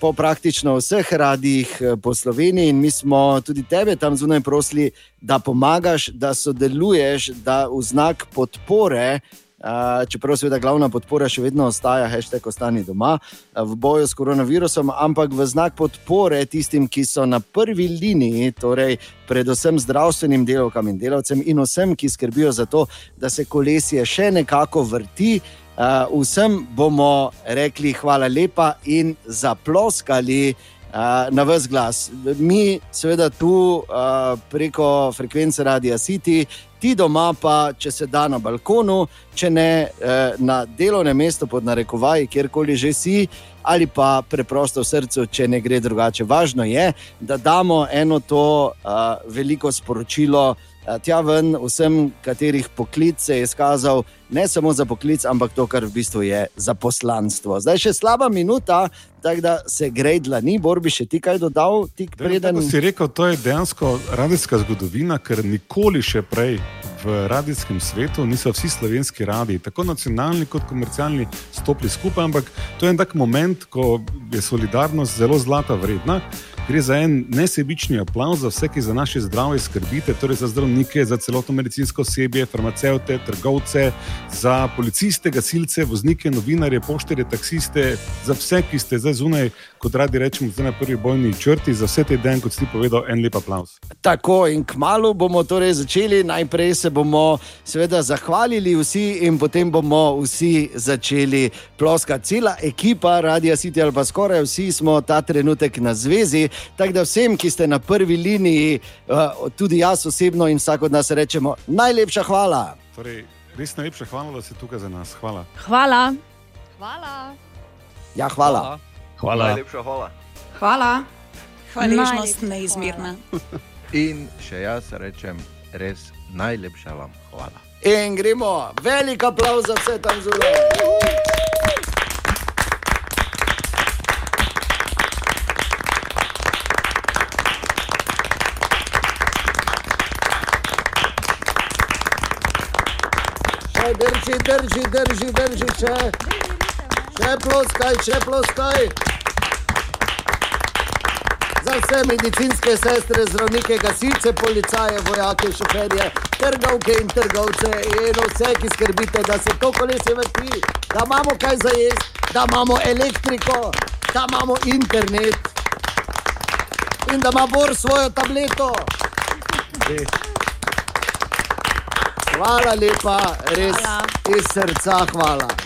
po praktično vseh radijih eh, po Sloveniji, in mi smo tudi tebe tam zunaj prosili, da pomagaš, da sodeluješ, da v znak podpore. Uh, čeprav seveda glavna podpora še vedno ostaja, hashtag ostani doma uh, v boju s koronavirusom, ampak v znak podpore tistim, ki so na prvi liniji, torej predvsem zdravstvenim delavkam in delavcem in vsem, ki skrbijo za to, da se kolesje še nekako vrti. Uh, vsem bomo rekli hvala lepa in zaploskali uh, na vse glas. Mi, seveda, tu uh, preko frekvence Radia City, ti doma pa, če se da na balkonu, če ne uh, na delovnem mestu, pod narekovaji, kjerkoli že si. Ali pa preprosto v srcu, če ne gre drugače. Važno je, da damo eno to uh, veliko sporočilo uh, tja ven, vsem, katerih poklic se je izkazal, ne samo za poklic, ampak to, kar v bistvu je za poslanstvo. Zdaj še slaba minuta, tako da se grej dlani, Borbi, še ti kaj dodal, tik preden. Kot si rekel, to je dejansko radijska zgodovina, ker nikoli še prej v radijskem svetu niso vsi slovenski radiji, tako nacionalni kot komercialni, stopili skupaj. Ampak to je en tak moment, ko je solidarnost zelo zlata vredna. Gre za en nesebični aplauz za vse, ki za naše zdravje skrbite, torej za zdravnike, za celotno medicinsko osebje, farmaceute, trgovce, za policiste, gasilce, voznike, novinarje, pošterje, taksiste, za vse, ki ste zdaj zunaj, kot radi rečemo, zdaj na prvi bojni črti, za vse te dni, kot si ti povedal, en lep aplauz. Tako in kmalo bomo torej začeli. Najprej se bomo seveda zahvalili vsi, in potem bomo vsi začeli ploskati. Cela ekipa Radia City ali pa skoraj vsi smo ta trenutek na zvezi. Tako da vsem, ki ste na prvi liniji, eh, tudi jaz osebno in vsak od nas rečemo najlepša hvala. Torej, res najlepša hvala, da si tukaj za nas. Hvala. Hvala. Hvala. Ja, hvala. Hvala. Najlepša hvala. Hvala. Hvaležnost neizmerna. In še jaz rečem, res najlepša vam hvala. In gremo, velik aplauz za vse tam zunaj. Še drži, drži, drži, drži, še, še ploskaj, še ploskaj. Za vse medicinske sestre, zdravnike, gasilce, policaje, vojake, šoferje, trgovke in trgovce in vse, ki skrbite, da se to kolesje vrti, da imamo kaj za jesti, da imamo elektriko, da imamo internet. in da ima Bor svojo tableto. Hvala lepa, res iz srca hvala.